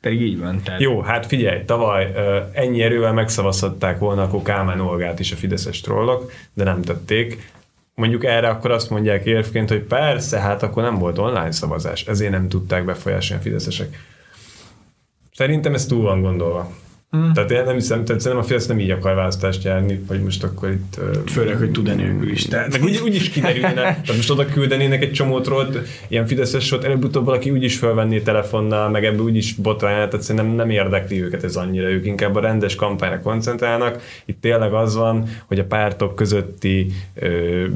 pedig így van. Tehát... Jó, hát figyelj, tavaly ennyi erővel megszavazhatták volna akkor Kálmán Olgát is a fideszes trollok, de nem tették mondjuk erre akkor azt mondják érvként, hogy persze, hát akkor nem volt online szavazás, ezért nem tudták befolyásolni a fideszesek. Szerintem ez túl van gondolva. Mm. Tehát én nem hiszem, tehát szerintem a Fidesz nem így akar választást járni, hogy most akkor itt... Főleg, hogy tud-e nélkül is. Tehát. Meg úgy, úgy is kiderülne, tehát most oda küldenének egy csomót ilyen Fideszes sort, előbb-utóbb valaki úgy is felvenné telefonnal, meg ebből úgy is botrányát, tehát szerintem nem érdekli őket ez annyira, ők inkább a rendes kampányra koncentrálnak. Itt tényleg az van, hogy a pártok közötti ö,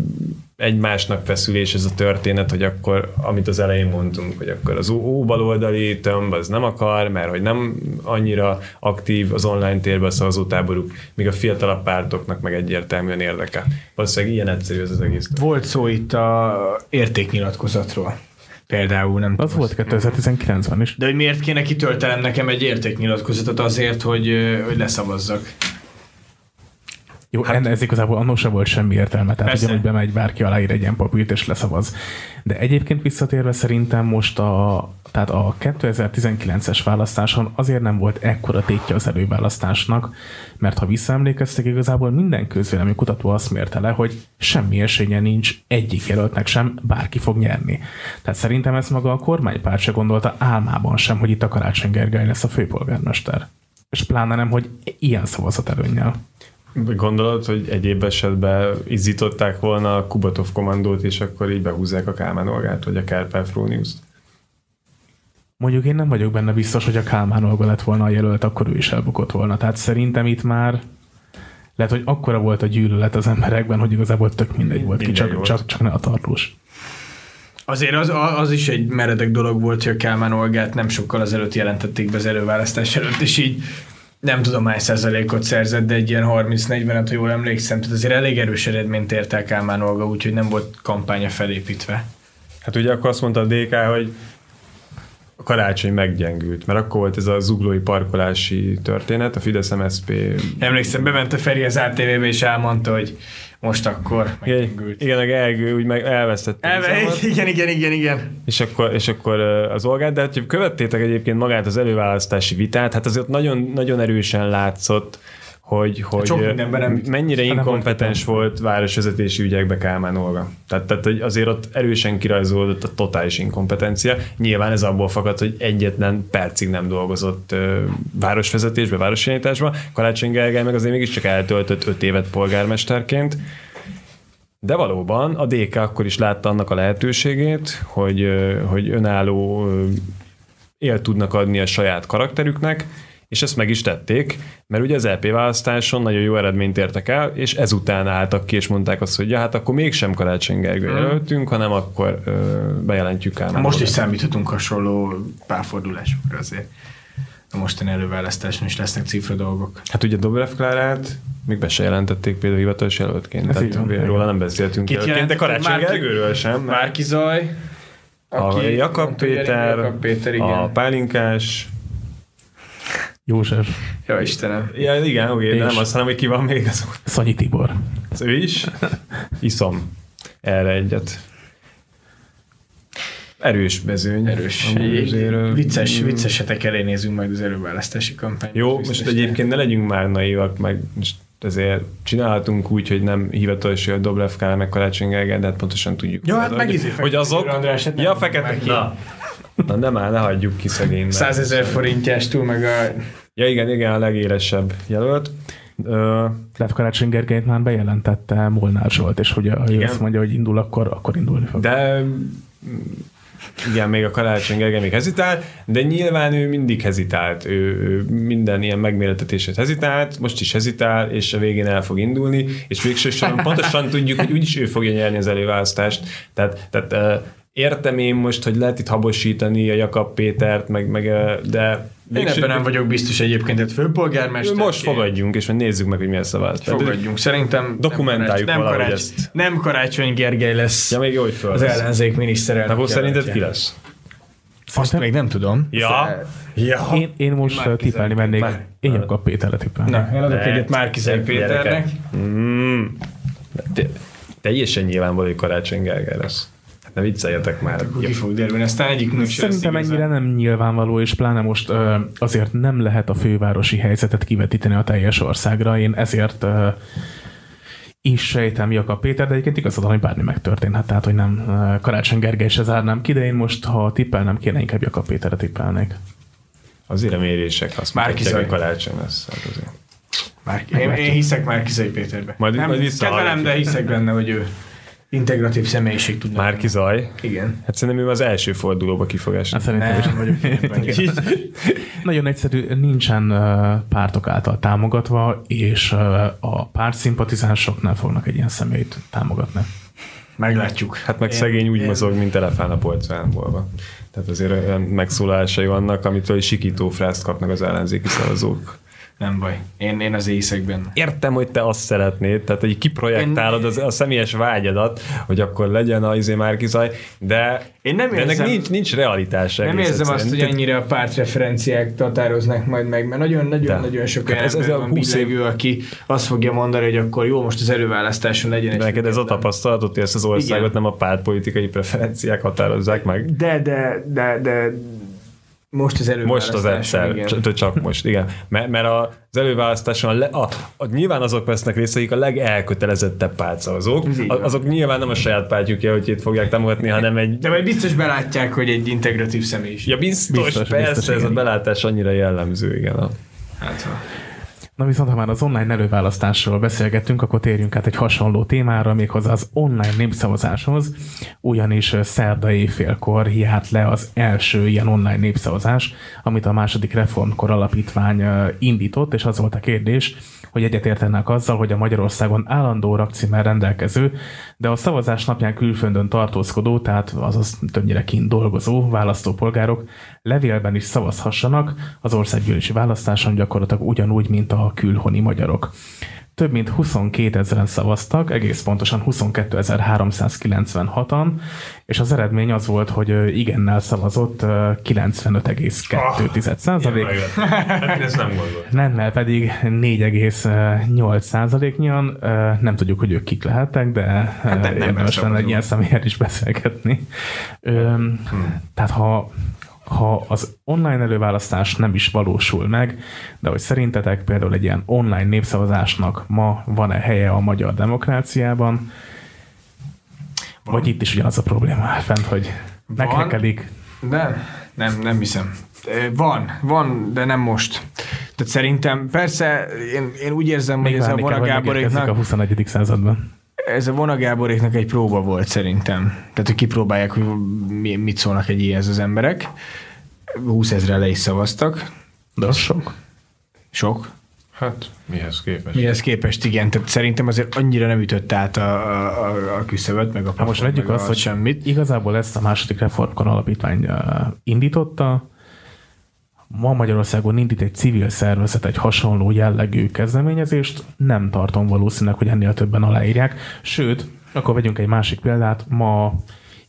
egymásnak feszülés ez a történet, hogy akkor, amit az elején mondtunk, hogy akkor az óbaloldali tömb az nem akar, mert hogy nem annyira aktív az online térben a szavazótáboruk, míg a fiatalabb pártoknak meg egyértelműen érdeke. Valószínűleg ilyen egyszerű ez az egész. Volt szó itt a értéknyilatkozatról. Például nem Az volt 2019-ben is. De hogy miért kéne kitöltenem nekem egy értéknyilatkozatot azért, hogy, hogy leszavazzak? Jó, hát, ez igazából annak sem volt semmi értelme, tehát Persze. hogy bemegy bárki aláír egy ilyen papírt és leszavaz. De egyébként visszatérve szerintem most a, tehát a 2019-es választáson azért nem volt ekkora tétje az előválasztásnak, mert ha visszaemlékeztek, igazából minden közvélemény kutató azt mérte le, hogy semmi esélye nincs egyik jelöltnek sem, bárki fog nyerni. Tehát szerintem ezt maga a kormánypárt se gondolta álmában sem, hogy itt a Karácsony Gergely lesz a főpolgármester. És pláne nem, hogy ilyen szavazat előnnyel. Gondolod, hogy egyéb esetben izzították volna a Kubatov kommandót, és akkor így behúzzák a Kálmán Olgát, vagy a Kárpát Fróniuszt? Mondjuk én nem vagyok benne biztos, hogy a Kálmán Olga lett volna a jelölt, akkor ő is elbukott volna. Tehát szerintem itt már lehet, hogy akkora volt a gyűlölet az emberekben, hogy igazából tök mindegy volt ki, Mindegy csak, volt. csak, csak ne a tarlós. Azért az, az is egy meredek dolog volt, hogy a Kálmán Olgát nem sokkal azelőtt jelentették be az előválasztás előtt, és így nem tudom hány százalékot szerzett, de egy ilyen 30-40-et, ha jól emlékszem, tehát azért elég erős eredményt ért el Kálmán Olga, úgyhogy nem volt kampánya felépítve. Hát ugye akkor azt mondta a DK, hogy a karácsony meggyengült, mert akkor volt ez a zuglói parkolási történet, a Fidesz MSZP Emlékszem, bement a Feri az ATV-be, és elmondta, hogy most akkor meggyengült. igen, a Gergő úgy meg elvesztette. Elve, igen, igen, igen, igen. És akkor, és akkor az Olgát, de hát, hogy követtétek egyébként magát az előválasztási vitát, hát azért nagyon, nagyon erősen látszott, hogy, hogy sok ö, mindenben nem- mennyire nem inkompetens volt városvezetési ügyekbe Kálmán Olga. Tehát, tehát hogy azért ott erősen kirajzolódott a totális inkompetencia. Nyilván ez abból fakad, hogy egyetlen percig nem dolgozott ö, városvezetésbe, városirányításba. Karácsony Gergely meg azért mégiscsak eltöltött öt évet polgármesterként. De valóban a DK akkor is látta annak a lehetőségét, hogy, hogy önálló él tudnak adni a saját karakterüknek, és ezt meg is tették, mert ugye az LP választáson nagyon jó eredményt értek el, és ezután álltak ki, és mondták azt, hogy ja, hát akkor mégsem Karácsony Gergő jelöltünk, hanem akkor ö, bejelentjük Kálmán Most is számíthatunk hasonló párfordulásokra azért. A mostani előválasztáson is lesznek cifra dolgok. Hát ugye Dobrev Klárát még be se jelentették például hivatalos jelöltként. Ez így Tehát van. róla nem beszéltünk Kit jelöltként, de? Karácsony Márki- Gergőről sem. Márki Zaj, A Jakab Péter, Jakab Péter, igen. a Pálinkás, József, Ja, Istenem. Ja, igen, oké, de nem azt, hanem, hogy ki van még az Szanyi Tibor. Az ő is? Iszom erre egyet. Erős bezőny. Erős. Azért, Vicces, viccesetek elé nézünk majd az előválasztási kampányt. Jó, most egyébként ne legyünk már naívak, meg ezért csinálhatunk úgy, hogy nem hivatalos, hogy a Dobrev Kálmán meg Karácsony Gergely, de hát pontosan tudjuk. Jó, hát meg hogy azok... Fekete András, hát nem ja, fekete. Na, na nem áll, ne hagyjuk ki szegény. 100 ezer forintjástól, meg a... Ja igen, igen, a legélesebb jelölt. Ö, Lehet Karácsony Gergelyt már bejelentette Molnár Zsolt, és hogy ha ő azt mondja, hogy indul, akkor, akkor indulni fog. De igen, még a Karácsony Gergely még hezitál, de nyilván ő mindig hezitált. Ő, ő minden ilyen megméretetését hezitált, most is hezitál, és a végén el fog indulni, és végső soron [LAUGHS] pontosan tudjuk, hogy úgyis ő fogja nyerni az előválasztást. Tehát, tehát értem én most, hogy lehet itt habosítani a Jakab Pétert, meg, meg de Én ebben nem vagyok biztos egyébként, tehát főpolgármester. most fogadjunk, és nézzük meg, hogy mi lesz a választás. Fogadjunk. Szerintem Dokumentáljuk nem valahogy karács, ezt. Nem Karácsony Gergely lesz Ja, még jó, hogy föl az ellenzék miniszterelnök. Akkor szerinted ki lesz? Azt még nem tudom. Ja. Ja. Én, én most Márki tippelni Zaj. mennék. Már- Én Jakab Péterre tippelni. Na, én adok egyet Márkizai Ne, Péternek. Mm. Te, teljesen nyilvánvaló, hogy Karácsony Gergely lesz. Hát ne vicceljetek már. Akkor Ki fog derülni, aztán egyikünk sem Szerintem ennyire nem nyilvánvaló, és pláne most ö, azért nem lehet a fővárosi helyzetet kivetíteni a teljes országra. Én ezért ö, is sejtem Jakab Péter, de egyébként igazad van, hogy bármi megtörténhet, tehát hogy nem Karácsony Gergely se zárnám ki, de én most, ha tippelnem kéne, inkább Jakab Péterre tippelnék. Azért a mérések azt Márki mutatják, hogy karácsony lesz. Hát azért. Márki. Én, én hiszek Márkizai Péterbe. Majd- nem majd kedvelem, de hiszek benne, hogy ő integratív személyiség tudna. Márki Zaj. Igen. Hát szerintem ő az első fordulóba ki fog esni. Hát szerintem is. Nem vagyok ebben. [LAUGHS] Nagyon egyszerű, nincsen pártok által támogatva, és a párt szimpatizánsok nem fognak egy ilyen személyt támogatni. Meglátjuk. Hát meg Én- szegény úgy én- mozog, mint elefán a polcánbolva. Tehát azért olyan megszólásai vannak, amitől egy sikító frászt kapnak az ellenzéki szavazók Nem baj. Én, én az éjszekben. Értem, hogy te azt szeretnéd, tehát hogy kiprojektálod az, a személyes vágyadat, hogy akkor legyen a izé Márkizaj, de, Én nem de ennek érzem- nincs, nincs realitás. Nem érzem azt, hogy egyszerűen. ennyire a pártreferenciák határoznak majd meg, mert nagyon-nagyon-nagyon sok olyan Ez- ez a van 20 év- billegő, aki azt fogja mondani, hogy akkor jó, most az előválasztáson legyen De neked ez a tapasztalatod, hogy ezt az országot Igen. nem a pártpolitikai preferenciák határozzák meg? De, de, de, de most az Most előválasztáson, az egyszer, igen. csak, most, igen. Mert, mert az előválasztáson a, le, a, a, nyilván azok vesznek részt, akik a legelkötelezettebb pártszavazók. Azok nyilván nem a saját pártjukja, hogy itt fogják támogatni, hanem egy... De majd biztos belátják, hogy egy integratív személyiség. Ja, biztos, Biztos, persze, biztos, ez a igen. belátás annyira jellemző, igen. Hát, ha. Na viszont, ha már az online előválasztásról beszélgettünk, akkor térjünk át egy hasonló témára, méghozzá az online népszavazáshoz, ugyanis szerda éjfélkor járt le az első ilyen online népszavazás, amit a második reformkor alapítvány indított, és az volt a kérdés, hogy egyetértenek azzal, hogy a Magyarországon állandó rakcímmel rendelkező, de a szavazás napján külföldön tartózkodó, tehát azaz többnyire kint dolgozó választópolgárok levélben is szavazhassanak az országgyűlési választáson gyakorlatilag ugyanúgy, mint a külhoni magyarok. Több mint 22 ezeren szavaztak, egész pontosan 22.396-an, és az eredmény az volt, hogy igennel szavazott ö, 95,2 százalék, Hát nem gondolom. nemmel pedig 4,8 százaléknyian. Nem tudjuk, hogy ők kik lehettek, de hát nem érdemes lenne egy ilyen személyen is beszélgetni. Öm, Tehát ha ha az online előválasztás nem is valósul meg, de hogy szerintetek például egy ilyen online népszavazásnak ma van-e helye a magyar demokráciában, vagy itt is ugyanaz a probléma fent, hogy meghekelik. Nem, nem, nem hiszem. Van, van, de nem most. Tehát szerintem, persze, én, én úgy érzem, hogy ez a Vona Gáboréknak, a 21. században. Ez a Vona Gáboréknak egy próba volt szerintem. Tehát, hogy kipróbálják, hogy mi- mit szólnak egy ilyenhez az emberek. 20 ezre le is szavaztak. De az sok. Sok. Hát, mihez képest? Mihez képest, igen. Tehát szerintem azért annyira nem ütött át a, a, a, küszöböt, meg a Ha most plafont, vegyük azt, hogy semmit. igazából ezt a második reformkor alapítvány indította, ma Magyarországon indít egy civil szervezet egy hasonló jellegű kezdeményezést, nem tartom valószínűleg, hogy ennél többen aláírják. Sőt, akkor vegyünk egy másik példát, ma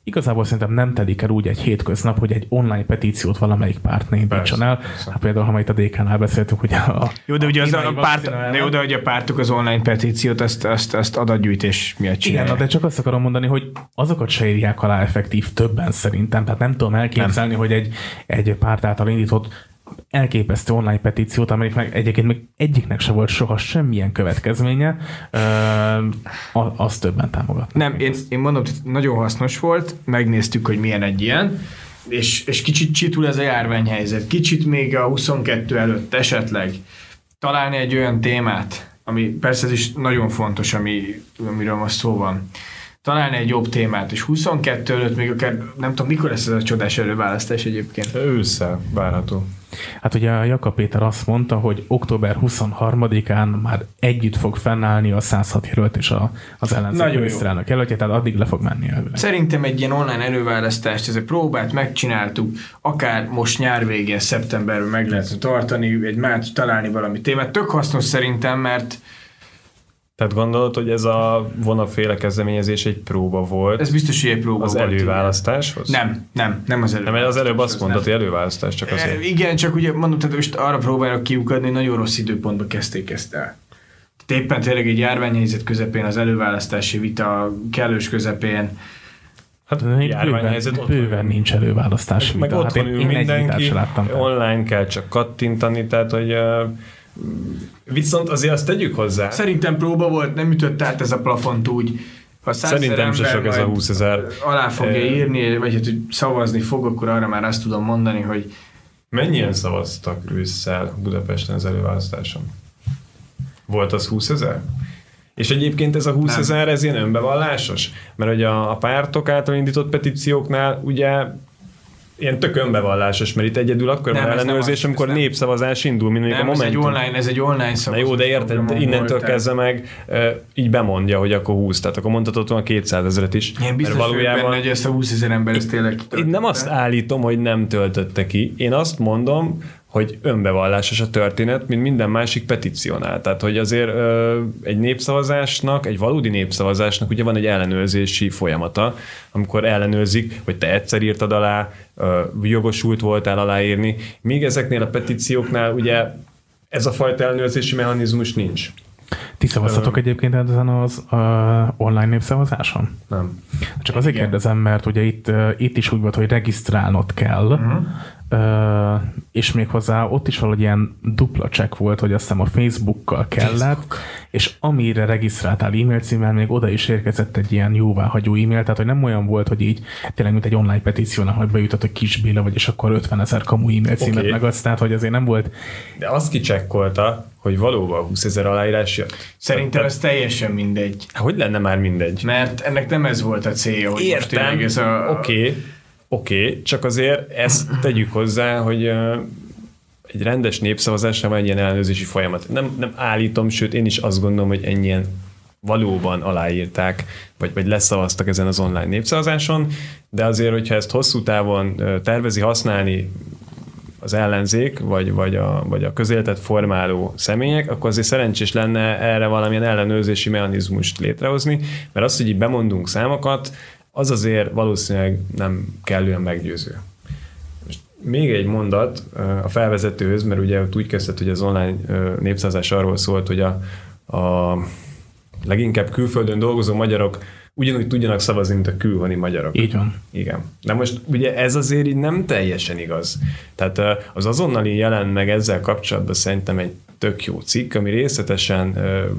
igazából szerintem nem telik el úgy egy hétköznap, hogy egy online petíciót valamelyik párt ne indítson el. Hát például, ha itt a DK-nál beszéltünk, hogy a, Jó, de ugye az kínai a párt, de jó, de hogy a pártok az online petíciót, azt, azt, azt adatgyűjtés miatt Igen, csinálják. na, de csak azt akarom mondani, hogy azokat se írják alá effektív többen szerintem. Tehát nem tudom elképzelni, hogy egy, egy párt által indított elképesztő online petíciót, amelyiknek egyébként még egyiknek se volt soha semmilyen következménye, ö, azt többen támogat. Nem, én, én mondom, hogy nagyon hasznos volt, megnéztük, hogy milyen egy ilyen, és, és kicsit csitul ez a járványhelyzet. Kicsit még a 22 előtt esetleg találni egy olyan témát, ami persze ez is nagyon fontos, ami, amiről most szó van. Találni egy jobb témát, és 22 előtt még akár, nem tudom, mikor lesz ez a csodás előválasztás egyébként. Ősszel várható. Hát ugye a Jakab Péter azt mondta, hogy október 23-án már együtt fog fennállni a 106 jelölt és a, az ellenzék miniszterelnök jelöltje, tehát addig le fog menni elvileg. Szerintem egy ilyen online előválasztást, ez a próbát megcsináltuk, akár most nyár végén, szeptemberben meg lehet tartani, egy már találni valami témát. Tök hasznos szerintem, mert Tehát gondolod, hogy ez a vonaféle kezdeményezés egy próba volt ez biztos, hogy egy próba az volt, előválasztáshoz? igen. Nem, nem, nem az Nem, előválasztás. mert az előbb azt az mondtad, nem. hogy előválasztás, csak E, azért. Igen, csak ugye mondom, tehát most arra próbálok kiukadni, hogy nagyon rossz időpontban kezdték ezt el. Tehát éppen tényleg egy járványhelyzet közepén, az előválasztási vita kellős közepén, Hát járványhelyzet bőven, ott bőven nincs előválasztás. meg vita. Hát otthon én, ül én mindenki, láttam. online kell csak kattintani, tehát hogy uh, viszont azért azt tegyük hozzá, Szerintem próba volt, nem ütött át ez a plafont úgy. Ha szerintem se sok ez a majd 20 ezer. Alá fogja Eh, írni, vagy hát, hogy szavazni fog, akkor arra már azt tudom mondani, hogy Mennyien szavaztak ősszel Budapesten az előválasztáson? Volt az 20 ezer? És egyébként ez a 20 Nem. ezer, ez ilyen önbevallásos? Mert hogy a, a pártok által indított petícióknál ugye ilyen tök önbevallásos, mert itt egyedül akkor Nem, van ellenőrzés, amikor nem. népszavazás indul, mint nem, a ez egy Momentum. online, ez egy online Na szavazás. jó, de érted, innentől kezdve meg így bemondja, hogy akkor 20, tehát akkor mondhatod volna 200 ezeret is. Én biztos mert vagyok benne, hogy ezt a 20 ezer ember ezt tényleg Én nem azt állítom, hogy nem töltötte ki. Én azt mondom, hogy önbevallásos a történet, mint minden másik petíciónál. Tehát, hogy azért ö, egy népszavazásnak, egy valódi népszavazásnak ugye van egy ellenőrzési folyamata, amikor ellenőrzik, hogy te egyszer írtad alá, ö, jogosult voltál aláírni, míg ezeknél a petícióknál ugye ez a fajta ellenőrzési mechanizmus nincs. Ti szavaztatok egyébként ezen az uh, online népszavazáson? Nem. Csak azért Igen. kérdezem, mert ugye itt, uh, itt is úgy volt, hogy regisztrálnod kell, uh-huh. És méghozzá ott is valahogy ilyen dupla check volt, hogy azt hiszem a Facebookkal kellett, Facebook. és amire regisztráltál e-mail címmel, még oda is érkezett egy ilyen jóváhagyó e-mail, tehát hogy nem olyan volt, hogy így tényleg mint egy online petíciónál, hogy bejutott, hogy kis Béla vagy, és akkor 50 ezer kamu e-mail címet okay. megadsz, tehát hogy azért nem volt De azt kicsekkolta, hogy valóban 20 ezer aláírás jött. Szerintem ez teljesen mindegy. Hogy lenne már mindegy? Mert ennek nem ez volt a célja, hogy most Értem, tényleg ez a... oké, oké, csak azért ezt tegyük hozzá, hogy egy rendes népszavazásra van egy ilyen ellenőrzési folyamat. Nem, nem állítom, sőt én is azt gondolom, hogy ennyien valóban aláírták, vagy, vagy leszavaztak ezen az online népszavazáson, de azért, hogyha ezt hosszú távon tervezi használni az ellenzék, vagy, vagy, a, vagy a közéletet formáló személyek, akkor azért szerencsés lenne erre valamilyen ellenőrzési mechanizmust létrehozni, mert az, hogy így bemondunk számokat, az azért valószínűleg nem kellően meggyőző. Most még egy mondat a felvezetőhöz, mert ugye ott úgy kezdett, hogy az online ö, népszavazás arról szólt, hogy a, a leginkább külföldön dolgozó magyarok ugyanúgy tudjanak szavazni, mint a külhoni magyarok. így van. Igen. De most ugye ez azért így nem teljesen igaz. Tehát az azonnali jelen meg ezzel kapcsolatban szerintem egy tök jó cikk, ami részletesen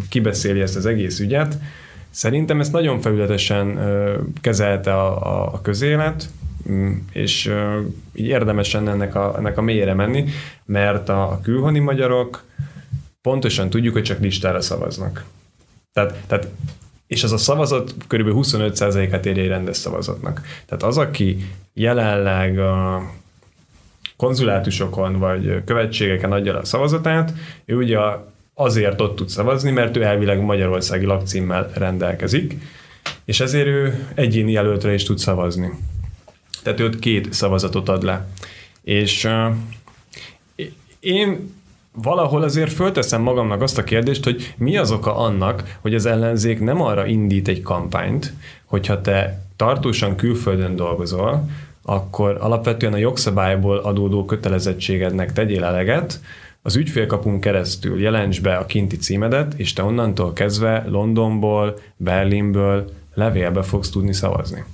kibeszéli ezt az egész ügyet. Szerintem ezt nagyon felületesen kezelte a, a, a közélet, mm, és így érdemes ennek a, ennek a mélyére menni, mert a, a külhoni magyarok pontosan tudjuk, hogy csak listára szavaznak. Tehát, tehát és az a szavazat kb. 25%-át érje rendes szavazatnak. Tehát az, aki jelenleg a konzulátusokon vagy követségeken adja le a szavazatát, ő ugye azért ott tud szavazni, mert ő elvileg magyarországi lakcímmel rendelkezik, és ezért ő egyéni jelöltre is tud szavazni. Tehát ő ott két szavazatot ad le. És uh, én valahol azért fölteszem magamnak azt a kérdést, hogy mi az oka annak, hogy az ellenzék nem arra indít egy kampányt, hogyha te tartósan külföldön dolgozol, akkor alapvetően a jogszabályból adódó kötelezettségednek tegyél eleget, az ügyfélkapun keresztül jelents be a kinti címedet, és te onnantól kezdve Londonból, Berlinből levélbe fogsz tudni szavazni.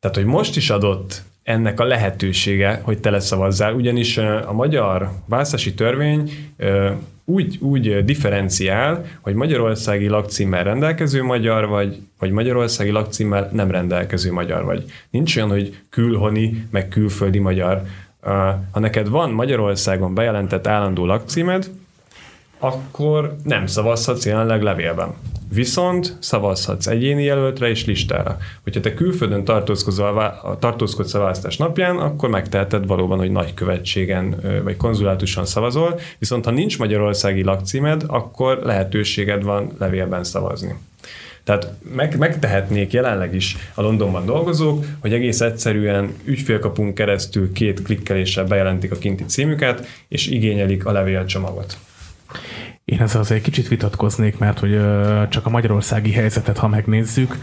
Tehát, hogy most is adott ennek a lehetősége, hogy te leszavazzál, ugyanis a magyar választási törvény úgy, úgy differenciál, hogy magyarországi lakcímmel rendelkező magyar vagy, vagy magyarországi lakcímmel nem rendelkező magyar vagy. Nincs olyan, hogy külhoni, meg külföldi magyar. Ha neked van Magyarországon bejelentett állandó lakcímed, akkor nem szavazhatsz jelenleg levélben. Viszont szavazhatsz egyéni jelöltre és listára. Hogyha te külföldön tartózkodsz a választás napján, akkor megteheted valóban, hogy nagykövetségen vagy konzulátuson szavazol, viszont ha nincs magyarországi lakcímed, akkor lehetőséged van levélben szavazni. Tehát meg, megtehetnék jelenleg is a Londonban dolgozók, hogy egész egyszerűen ügyfélkapunk keresztül két klikkeléssel bejelentik a kinti címüket, és igényelik a levélcsomagot. Én ezzel azért kicsit vitatkoznék, mert hogy csak a magyarországi helyzetet, ha megnézzük,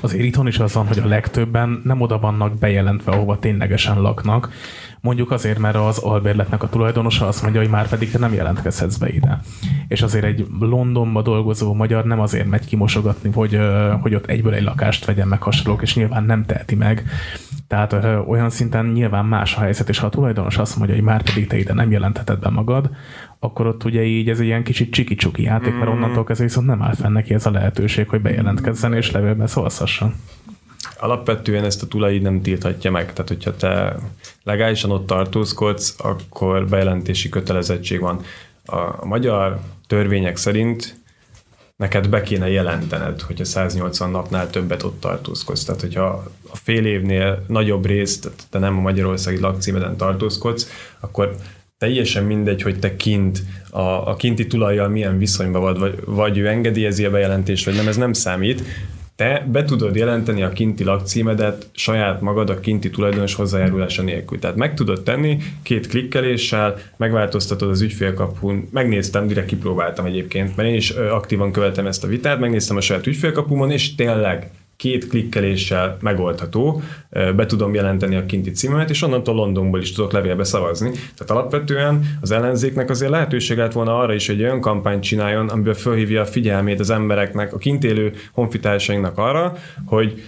azért itthon is az van, hogy a legtöbben nem oda vannak bejelentve, ahova ténylegesen laknak. Mondjuk azért, mert az albérletnek a tulajdonosa azt mondja, hogy már pedig te nem jelentkezhetsz be ide. És azért egy Londonba dolgozó magyar nem azért megy kimosogatni, hogy, hogy ott egyből egy lakást vegyen meg hasonlók, és nyilván nem teheti meg. Tehát ö, olyan szinten nyilván más a helyzet, és ha a tulajdonos azt mondja, hogy már pedig te ide nem jelentheted be magad, akkor ott ugye így ez egy ilyen kicsit csiki-csuki játék, mert onnantól kezdve viszont nem áll fenn neki ez a lehetőség, hogy bejelentkezzen és levélben szavazhasson. Alapvetően ezt a tulaj nem tilthatja meg. Tehát, hogyha te legálisan ott tartózkodsz, akkor bejelentési kötelezettség van. A magyar törvények szerint neked be kéne jelentened, hogyha 180 napnál többet ott tartózkodsz. Tehát, hogyha a fél évnél nagyobb részt, tehát te nem a magyarországi lakcímeden tartózkodsz, akkor teljesen mindegy, hogy te kint, a, a kinti tulajjal milyen viszonyban vagy, vagy, vagy ő engedélyezi a bejelentést, vagy nem, ez nem számít. Te be tudod jelenteni a kinti lakcímedet saját magad a kinti tulajdonos hozzájárulása nélkül. Tehát meg tudod tenni két klikkeléssel, megváltoztatod az ügyfélkapun, megnéztem, direkt kipróbáltam egyébként, mert én is aktívan követem ezt a vitát, megnéztem a saját ügyfélkapumon, és tényleg két klikkeléssel megoldható, be tudom jelenteni a kinti címemet, és onnantól Londonból is tudok levélbe szavazni. Tehát alapvetően az ellenzéknek azért lehetőség lett volna arra is, hogy olyan kampányt csináljon, amiben fölhívja a figyelmét az embereknek, a kint élő honfitársainknak arra, hogy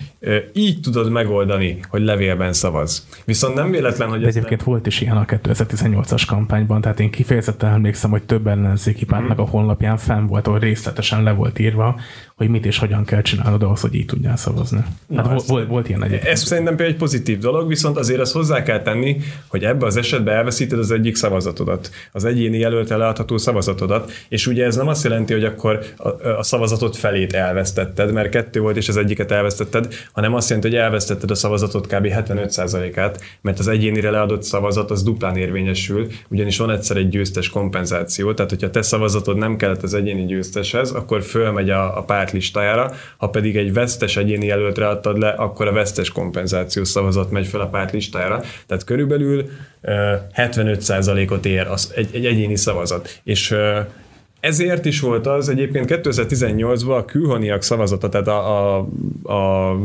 így tudod megoldani, hogy levélben szavaz. Viszont nem véletlen, hogy... De egyébként nem... volt is ilyen a 2018-as kampányban, tehát én kifejezetten emlékszem, hogy több ellenzéki pártnak a honlapján fenn volt, ahol részletesen le volt írva, hogy mit és hogyan kell csinálnod ahhoz, hogy így tudjál szavazni. Na, hát ez, volt, volt ilyen egyébként. Ez szerintem például egy pozitív dolog, viszont azért azt hozzá kell tenni, hogy ebbe az esetben elveszíted az egyik szavazatodat, az egyéni jelölte leadható szavazatodat, és ugye ez nem azt jelenti, hogy akkor a, a szavazatot felét elvesztetted, mert kettő volt, és az egyiket elvesztetted, hanem azt jelenti, hogy elvesztetted a szavazatot kb. 75%-át, mert az egyénire leadott szavazat az duplán érvényesül, ugyanis van egyszer egy győztes kompenzáció, tehát hogyha te szavazatod nem kellett az egyéni győzteshez, akkor fölmegy a, a párt listájára, ha pedig egy vesztes egyéni jelöltre adtad le, akkor a vesztes kompenzációs szavazat megy fel a párt listájára. Tehát körülbelül 75%-ot ér az, egy, egy egyéni szavazat. És ezért is volt az egyébként 2018-ban a külhoniak szavazata, tehát a, a, a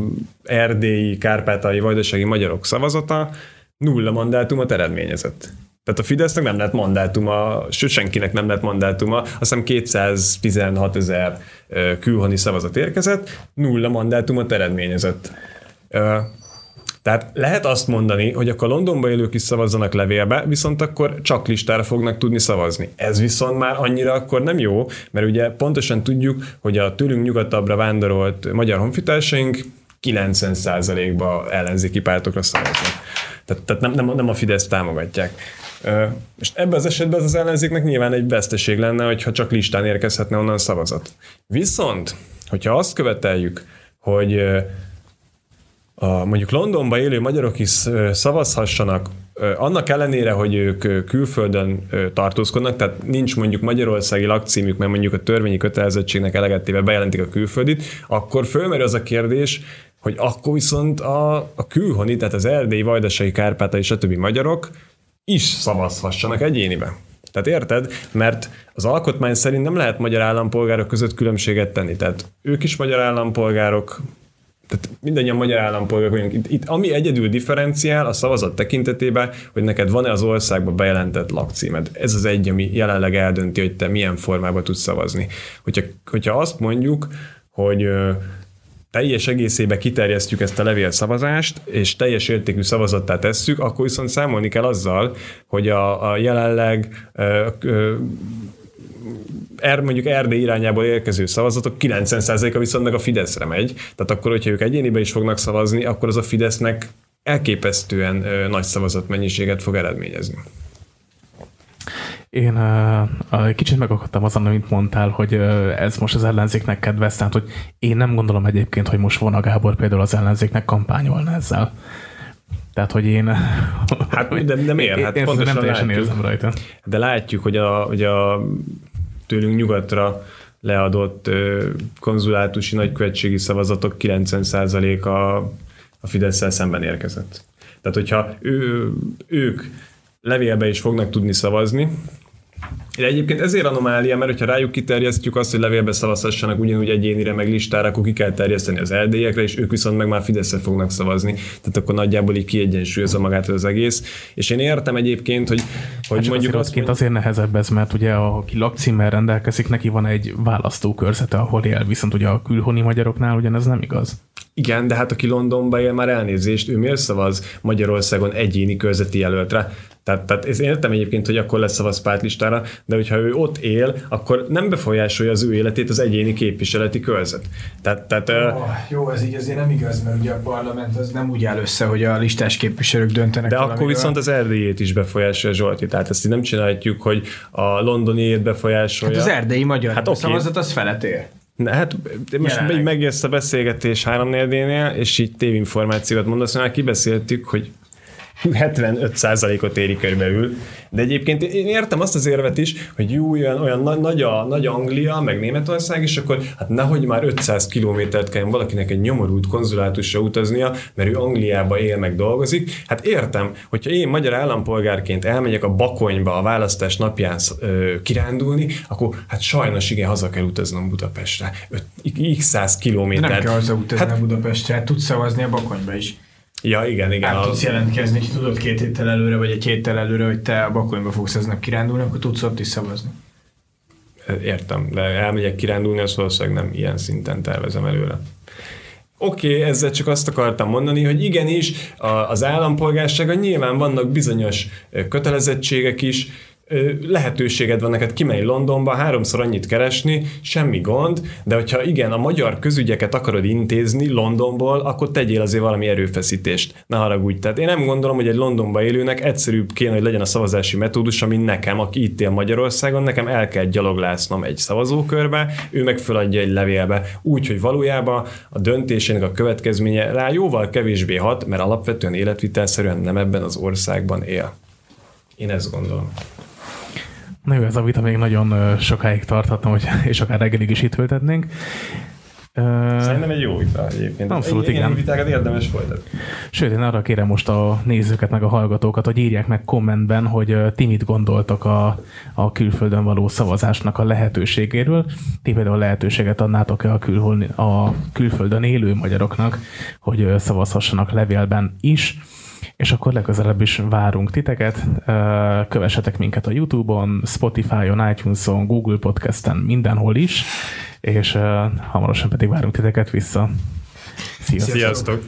erdélyi, kárpátai, vajdasági magyarok szavazata nulla mandátumot eredményezett. Tehát a Fidesznek nem lett mandátuma, sőt senkinek nem lett mandátuma, azt hiszem 216 ezer külhoni szavazat érkezett, nulla mandátumot eredményezett. Tehát lehet azt mondani, hogy akkor Londonba élők is szavazzanak levélbe, viszont akkor csak listára fognak tudni szavazni. Ez viszont már annyira akkor nem jó, mert ugye pontosan tudjuk, hogy a tőlünk nyugatabbra vándorolt magyar honfitársaink 90%-ba ellenzéki pártokra szavaznak. Tehát, tehát nem, nem, nem a Fidesz támogatják. És ebben az esetben az, az ellenzéknek nyilván egy veszteség lenne, hogyha csak listán érkezhetne onnan szavazat. Viszont, hogyha azt követeljük, hogy a, mondjuk Londonba élő magyarok is szavazhassanak, annak ellenére, hogy ők külföldön tartózkodnak, tehát nincs mondjuk magyarországi lakcímük, mert mondjuk a törvényi kötelezettségnek elegettével bejelentik a külföldit, akkor fölmerül az a kérdés, hogy akkor viszont a, a külhoni, tehát az erdélyi, vajdasági, kárpátai, stb. magyarok is szavazhassanak egyénibe. Tehát érted? Mert az alkotmány szerint nem lehet magyar állampolgárok között különbséget tenni. Tehát ők is magyar állampolgárok, tehát mindannyian magyar állampolgárok vagyunk. Itt, itt, ami egyedül differenciál a szavazat tekintetében, hogy neked van-e az országban bejelentett lakcímed. Ez az egy, ami jelenleg eldönti, hogy te milyen formában tudsz szavazni. Hogyha, hogyha azt mondjuk, hogy teljes egészébe kiterjesztjük ezt a levélszavazást, és teljes értékű szavazattá tesszük, akkor viszont számolni kell azzal, hogy a, a jelenleg ö, ö, er, mondjuk Erdély irányából érkező szavazatok 90%-a viszont meg a Fideszre megy. Tehát akkor, hogyha ők egyénibe is fognak szavazni, akkor az a Fidesznek elképesztően nagy szavazatmennyiséget fog eredményezni. Én uh, kicsit megakadtam azon, amit mondtál, hogy uh, ez most az ellenzéknek kedvez, tehát hogy én nem gondolom egyébként, hogy most a Gábor például az ellenzéknek kampányolna ezzel. Tehát, hogy én... [LAUGHS] Hát de nem ér, hát én pontosan nem teljesen látjuk, érzem rajta. De látjuk, hogy a, hogy a tőlünk nyugatra leadott konzulátusi nagykövetségi szavazatok 90% a, a fidesz szemben érkezett. Tehát, hogyha ő, ők levélbe is fognak tudni szavazni, de egyébként ezért anomália, mert hogyha rájuk kiterjesztjük azt, hogy levélbe szavazhassanak ugyanúgy egyénire, meg listára, akkor ki kell terjeszteni az ldl és ők viszont meg már Fideszre fognak szavazni. Tehát akkor nagyjából így kiegyensúlyozza magát az egész. És én értem egyébként, hogy, hogy hát mondjuk azért, azt mondjuk... azért nehezebb ez, mert ugye aki lakcímmel rendelkezik, neki van egy választókörzete, ahol él, viszont ugye a külhoni magyaroknál ugyanez nem igaz. Igen, de hát aki Londonba él, már elnézést, ő miért szavaz Magyarországon egyéni körzeti jelöltre? Tehát, tehát ez értem egyébként, hogy akkor lesz szavaz pártlistára, de hogyha ő ott él, akkor nem befolyásolja az ő életét az egyéni képviseleti körzet. Tehát, tehát, oh, jó, ez így azért nem igaz, mert ugye a parlament az nem úgy áll össze, hogy a listás képviselők döntenek. De valamiről. akkor viszont az erdélyét is befolyásolja Zsolti. Tehát ezt így nem csinálhatjuk, hogy a londoniét befolyásolja. Hát az erdélyi magyar hát okay. szavazat az felet Na, hát most Jelenleg. megjössz a beszélgetés három nél és így tévinformációt mondasz, mert kibeszéltük, hogy 75%-ot éri körülbelül. De egyébként én értem azt az érvet is, hogy jó, olyan, olyan nagy, nagy, a, nagy Anglia, meg Németország, és akkor hát nehogy már 500 kilométert kelljen valakinek egy nyomorult konzulátusra utaznia, mert ő Angliába él, meg dolgozik. Hát értem, hogyha én magyar állampolgárként elmegyek a Bakonyba a választás napján ö, kirándulni, akkor hát sajnos igen, haza kell utaznom Budapestre. x száz kilométer. Nem kell haza utazni hát, Budapestre, tudsz szavazni a Bakonyba is. Ja, igen, igen. Hát tudsz jelentkezni, hogy tudod két héttel előre, vagy egy héttel előre, hogy te a Bakonyba fogsz ezen kirándulni, akkor tudsz ott is szavazni. Értem, de elmegyek kirándulni, azt valószínűleg nem ilyen szinten tervezem előre. Oké, okay, ezzel csak azt akartam mondani, hogy igenis, az állampolgársága nyilván vannak bizonyos kötelezettségek is, lehetőséged van neked kimenni Londonba, háromszor annyit keresni, semmi gond, de hogyha igen, a magyar közügyeket akarod intézni Londonból, akkor tegyél azért valami erőfeszítést. Ne haragudj. Tehát én nem gondolom, hogy egy Londonba élőnek egyszerűbb kéne, hogy legyen a szavazási metódus, ami nekem, aki itt él Magyarországon, nekem el kell gyaloglásznom egy szavazókörbe, ő meg föladja egy levélbe. Úgy, hogy valójában a döntésének a következménye rá jóval kevésbé hat, mert alapvetően életvitelszerűen nem ebben az országban él. Én ezt gondolom. Na jó, ez a vita még nagyon sokáig tarthatna, hogy, [LAUGHS] és akár reggelig is itt ültetnénk. Szerintem egy jó vita egyébként. Abszolút, igen. Ilyen vitákat érdemes folytatni. Sőt, én arra kérem most a nézőket, meg a hallgatókat, hogy írják meg kommentben, hogy ti mit gondoltak a, a külföldön való szavazásnak a lehetőségéről. Ti például lehetőséget adnátok-e a, külhol, a külföldön élő magyaroknak, hogy szavazhassanak levélben is és akkor legközelebb is várunk titeket. Kövessetek minket a YouTube-on, Spotify-on, iTunes-on, Google Podcast-en, mindenhol is, és hamarosan pedig várunk titeket vissza. Sziasztok! Sziasztok.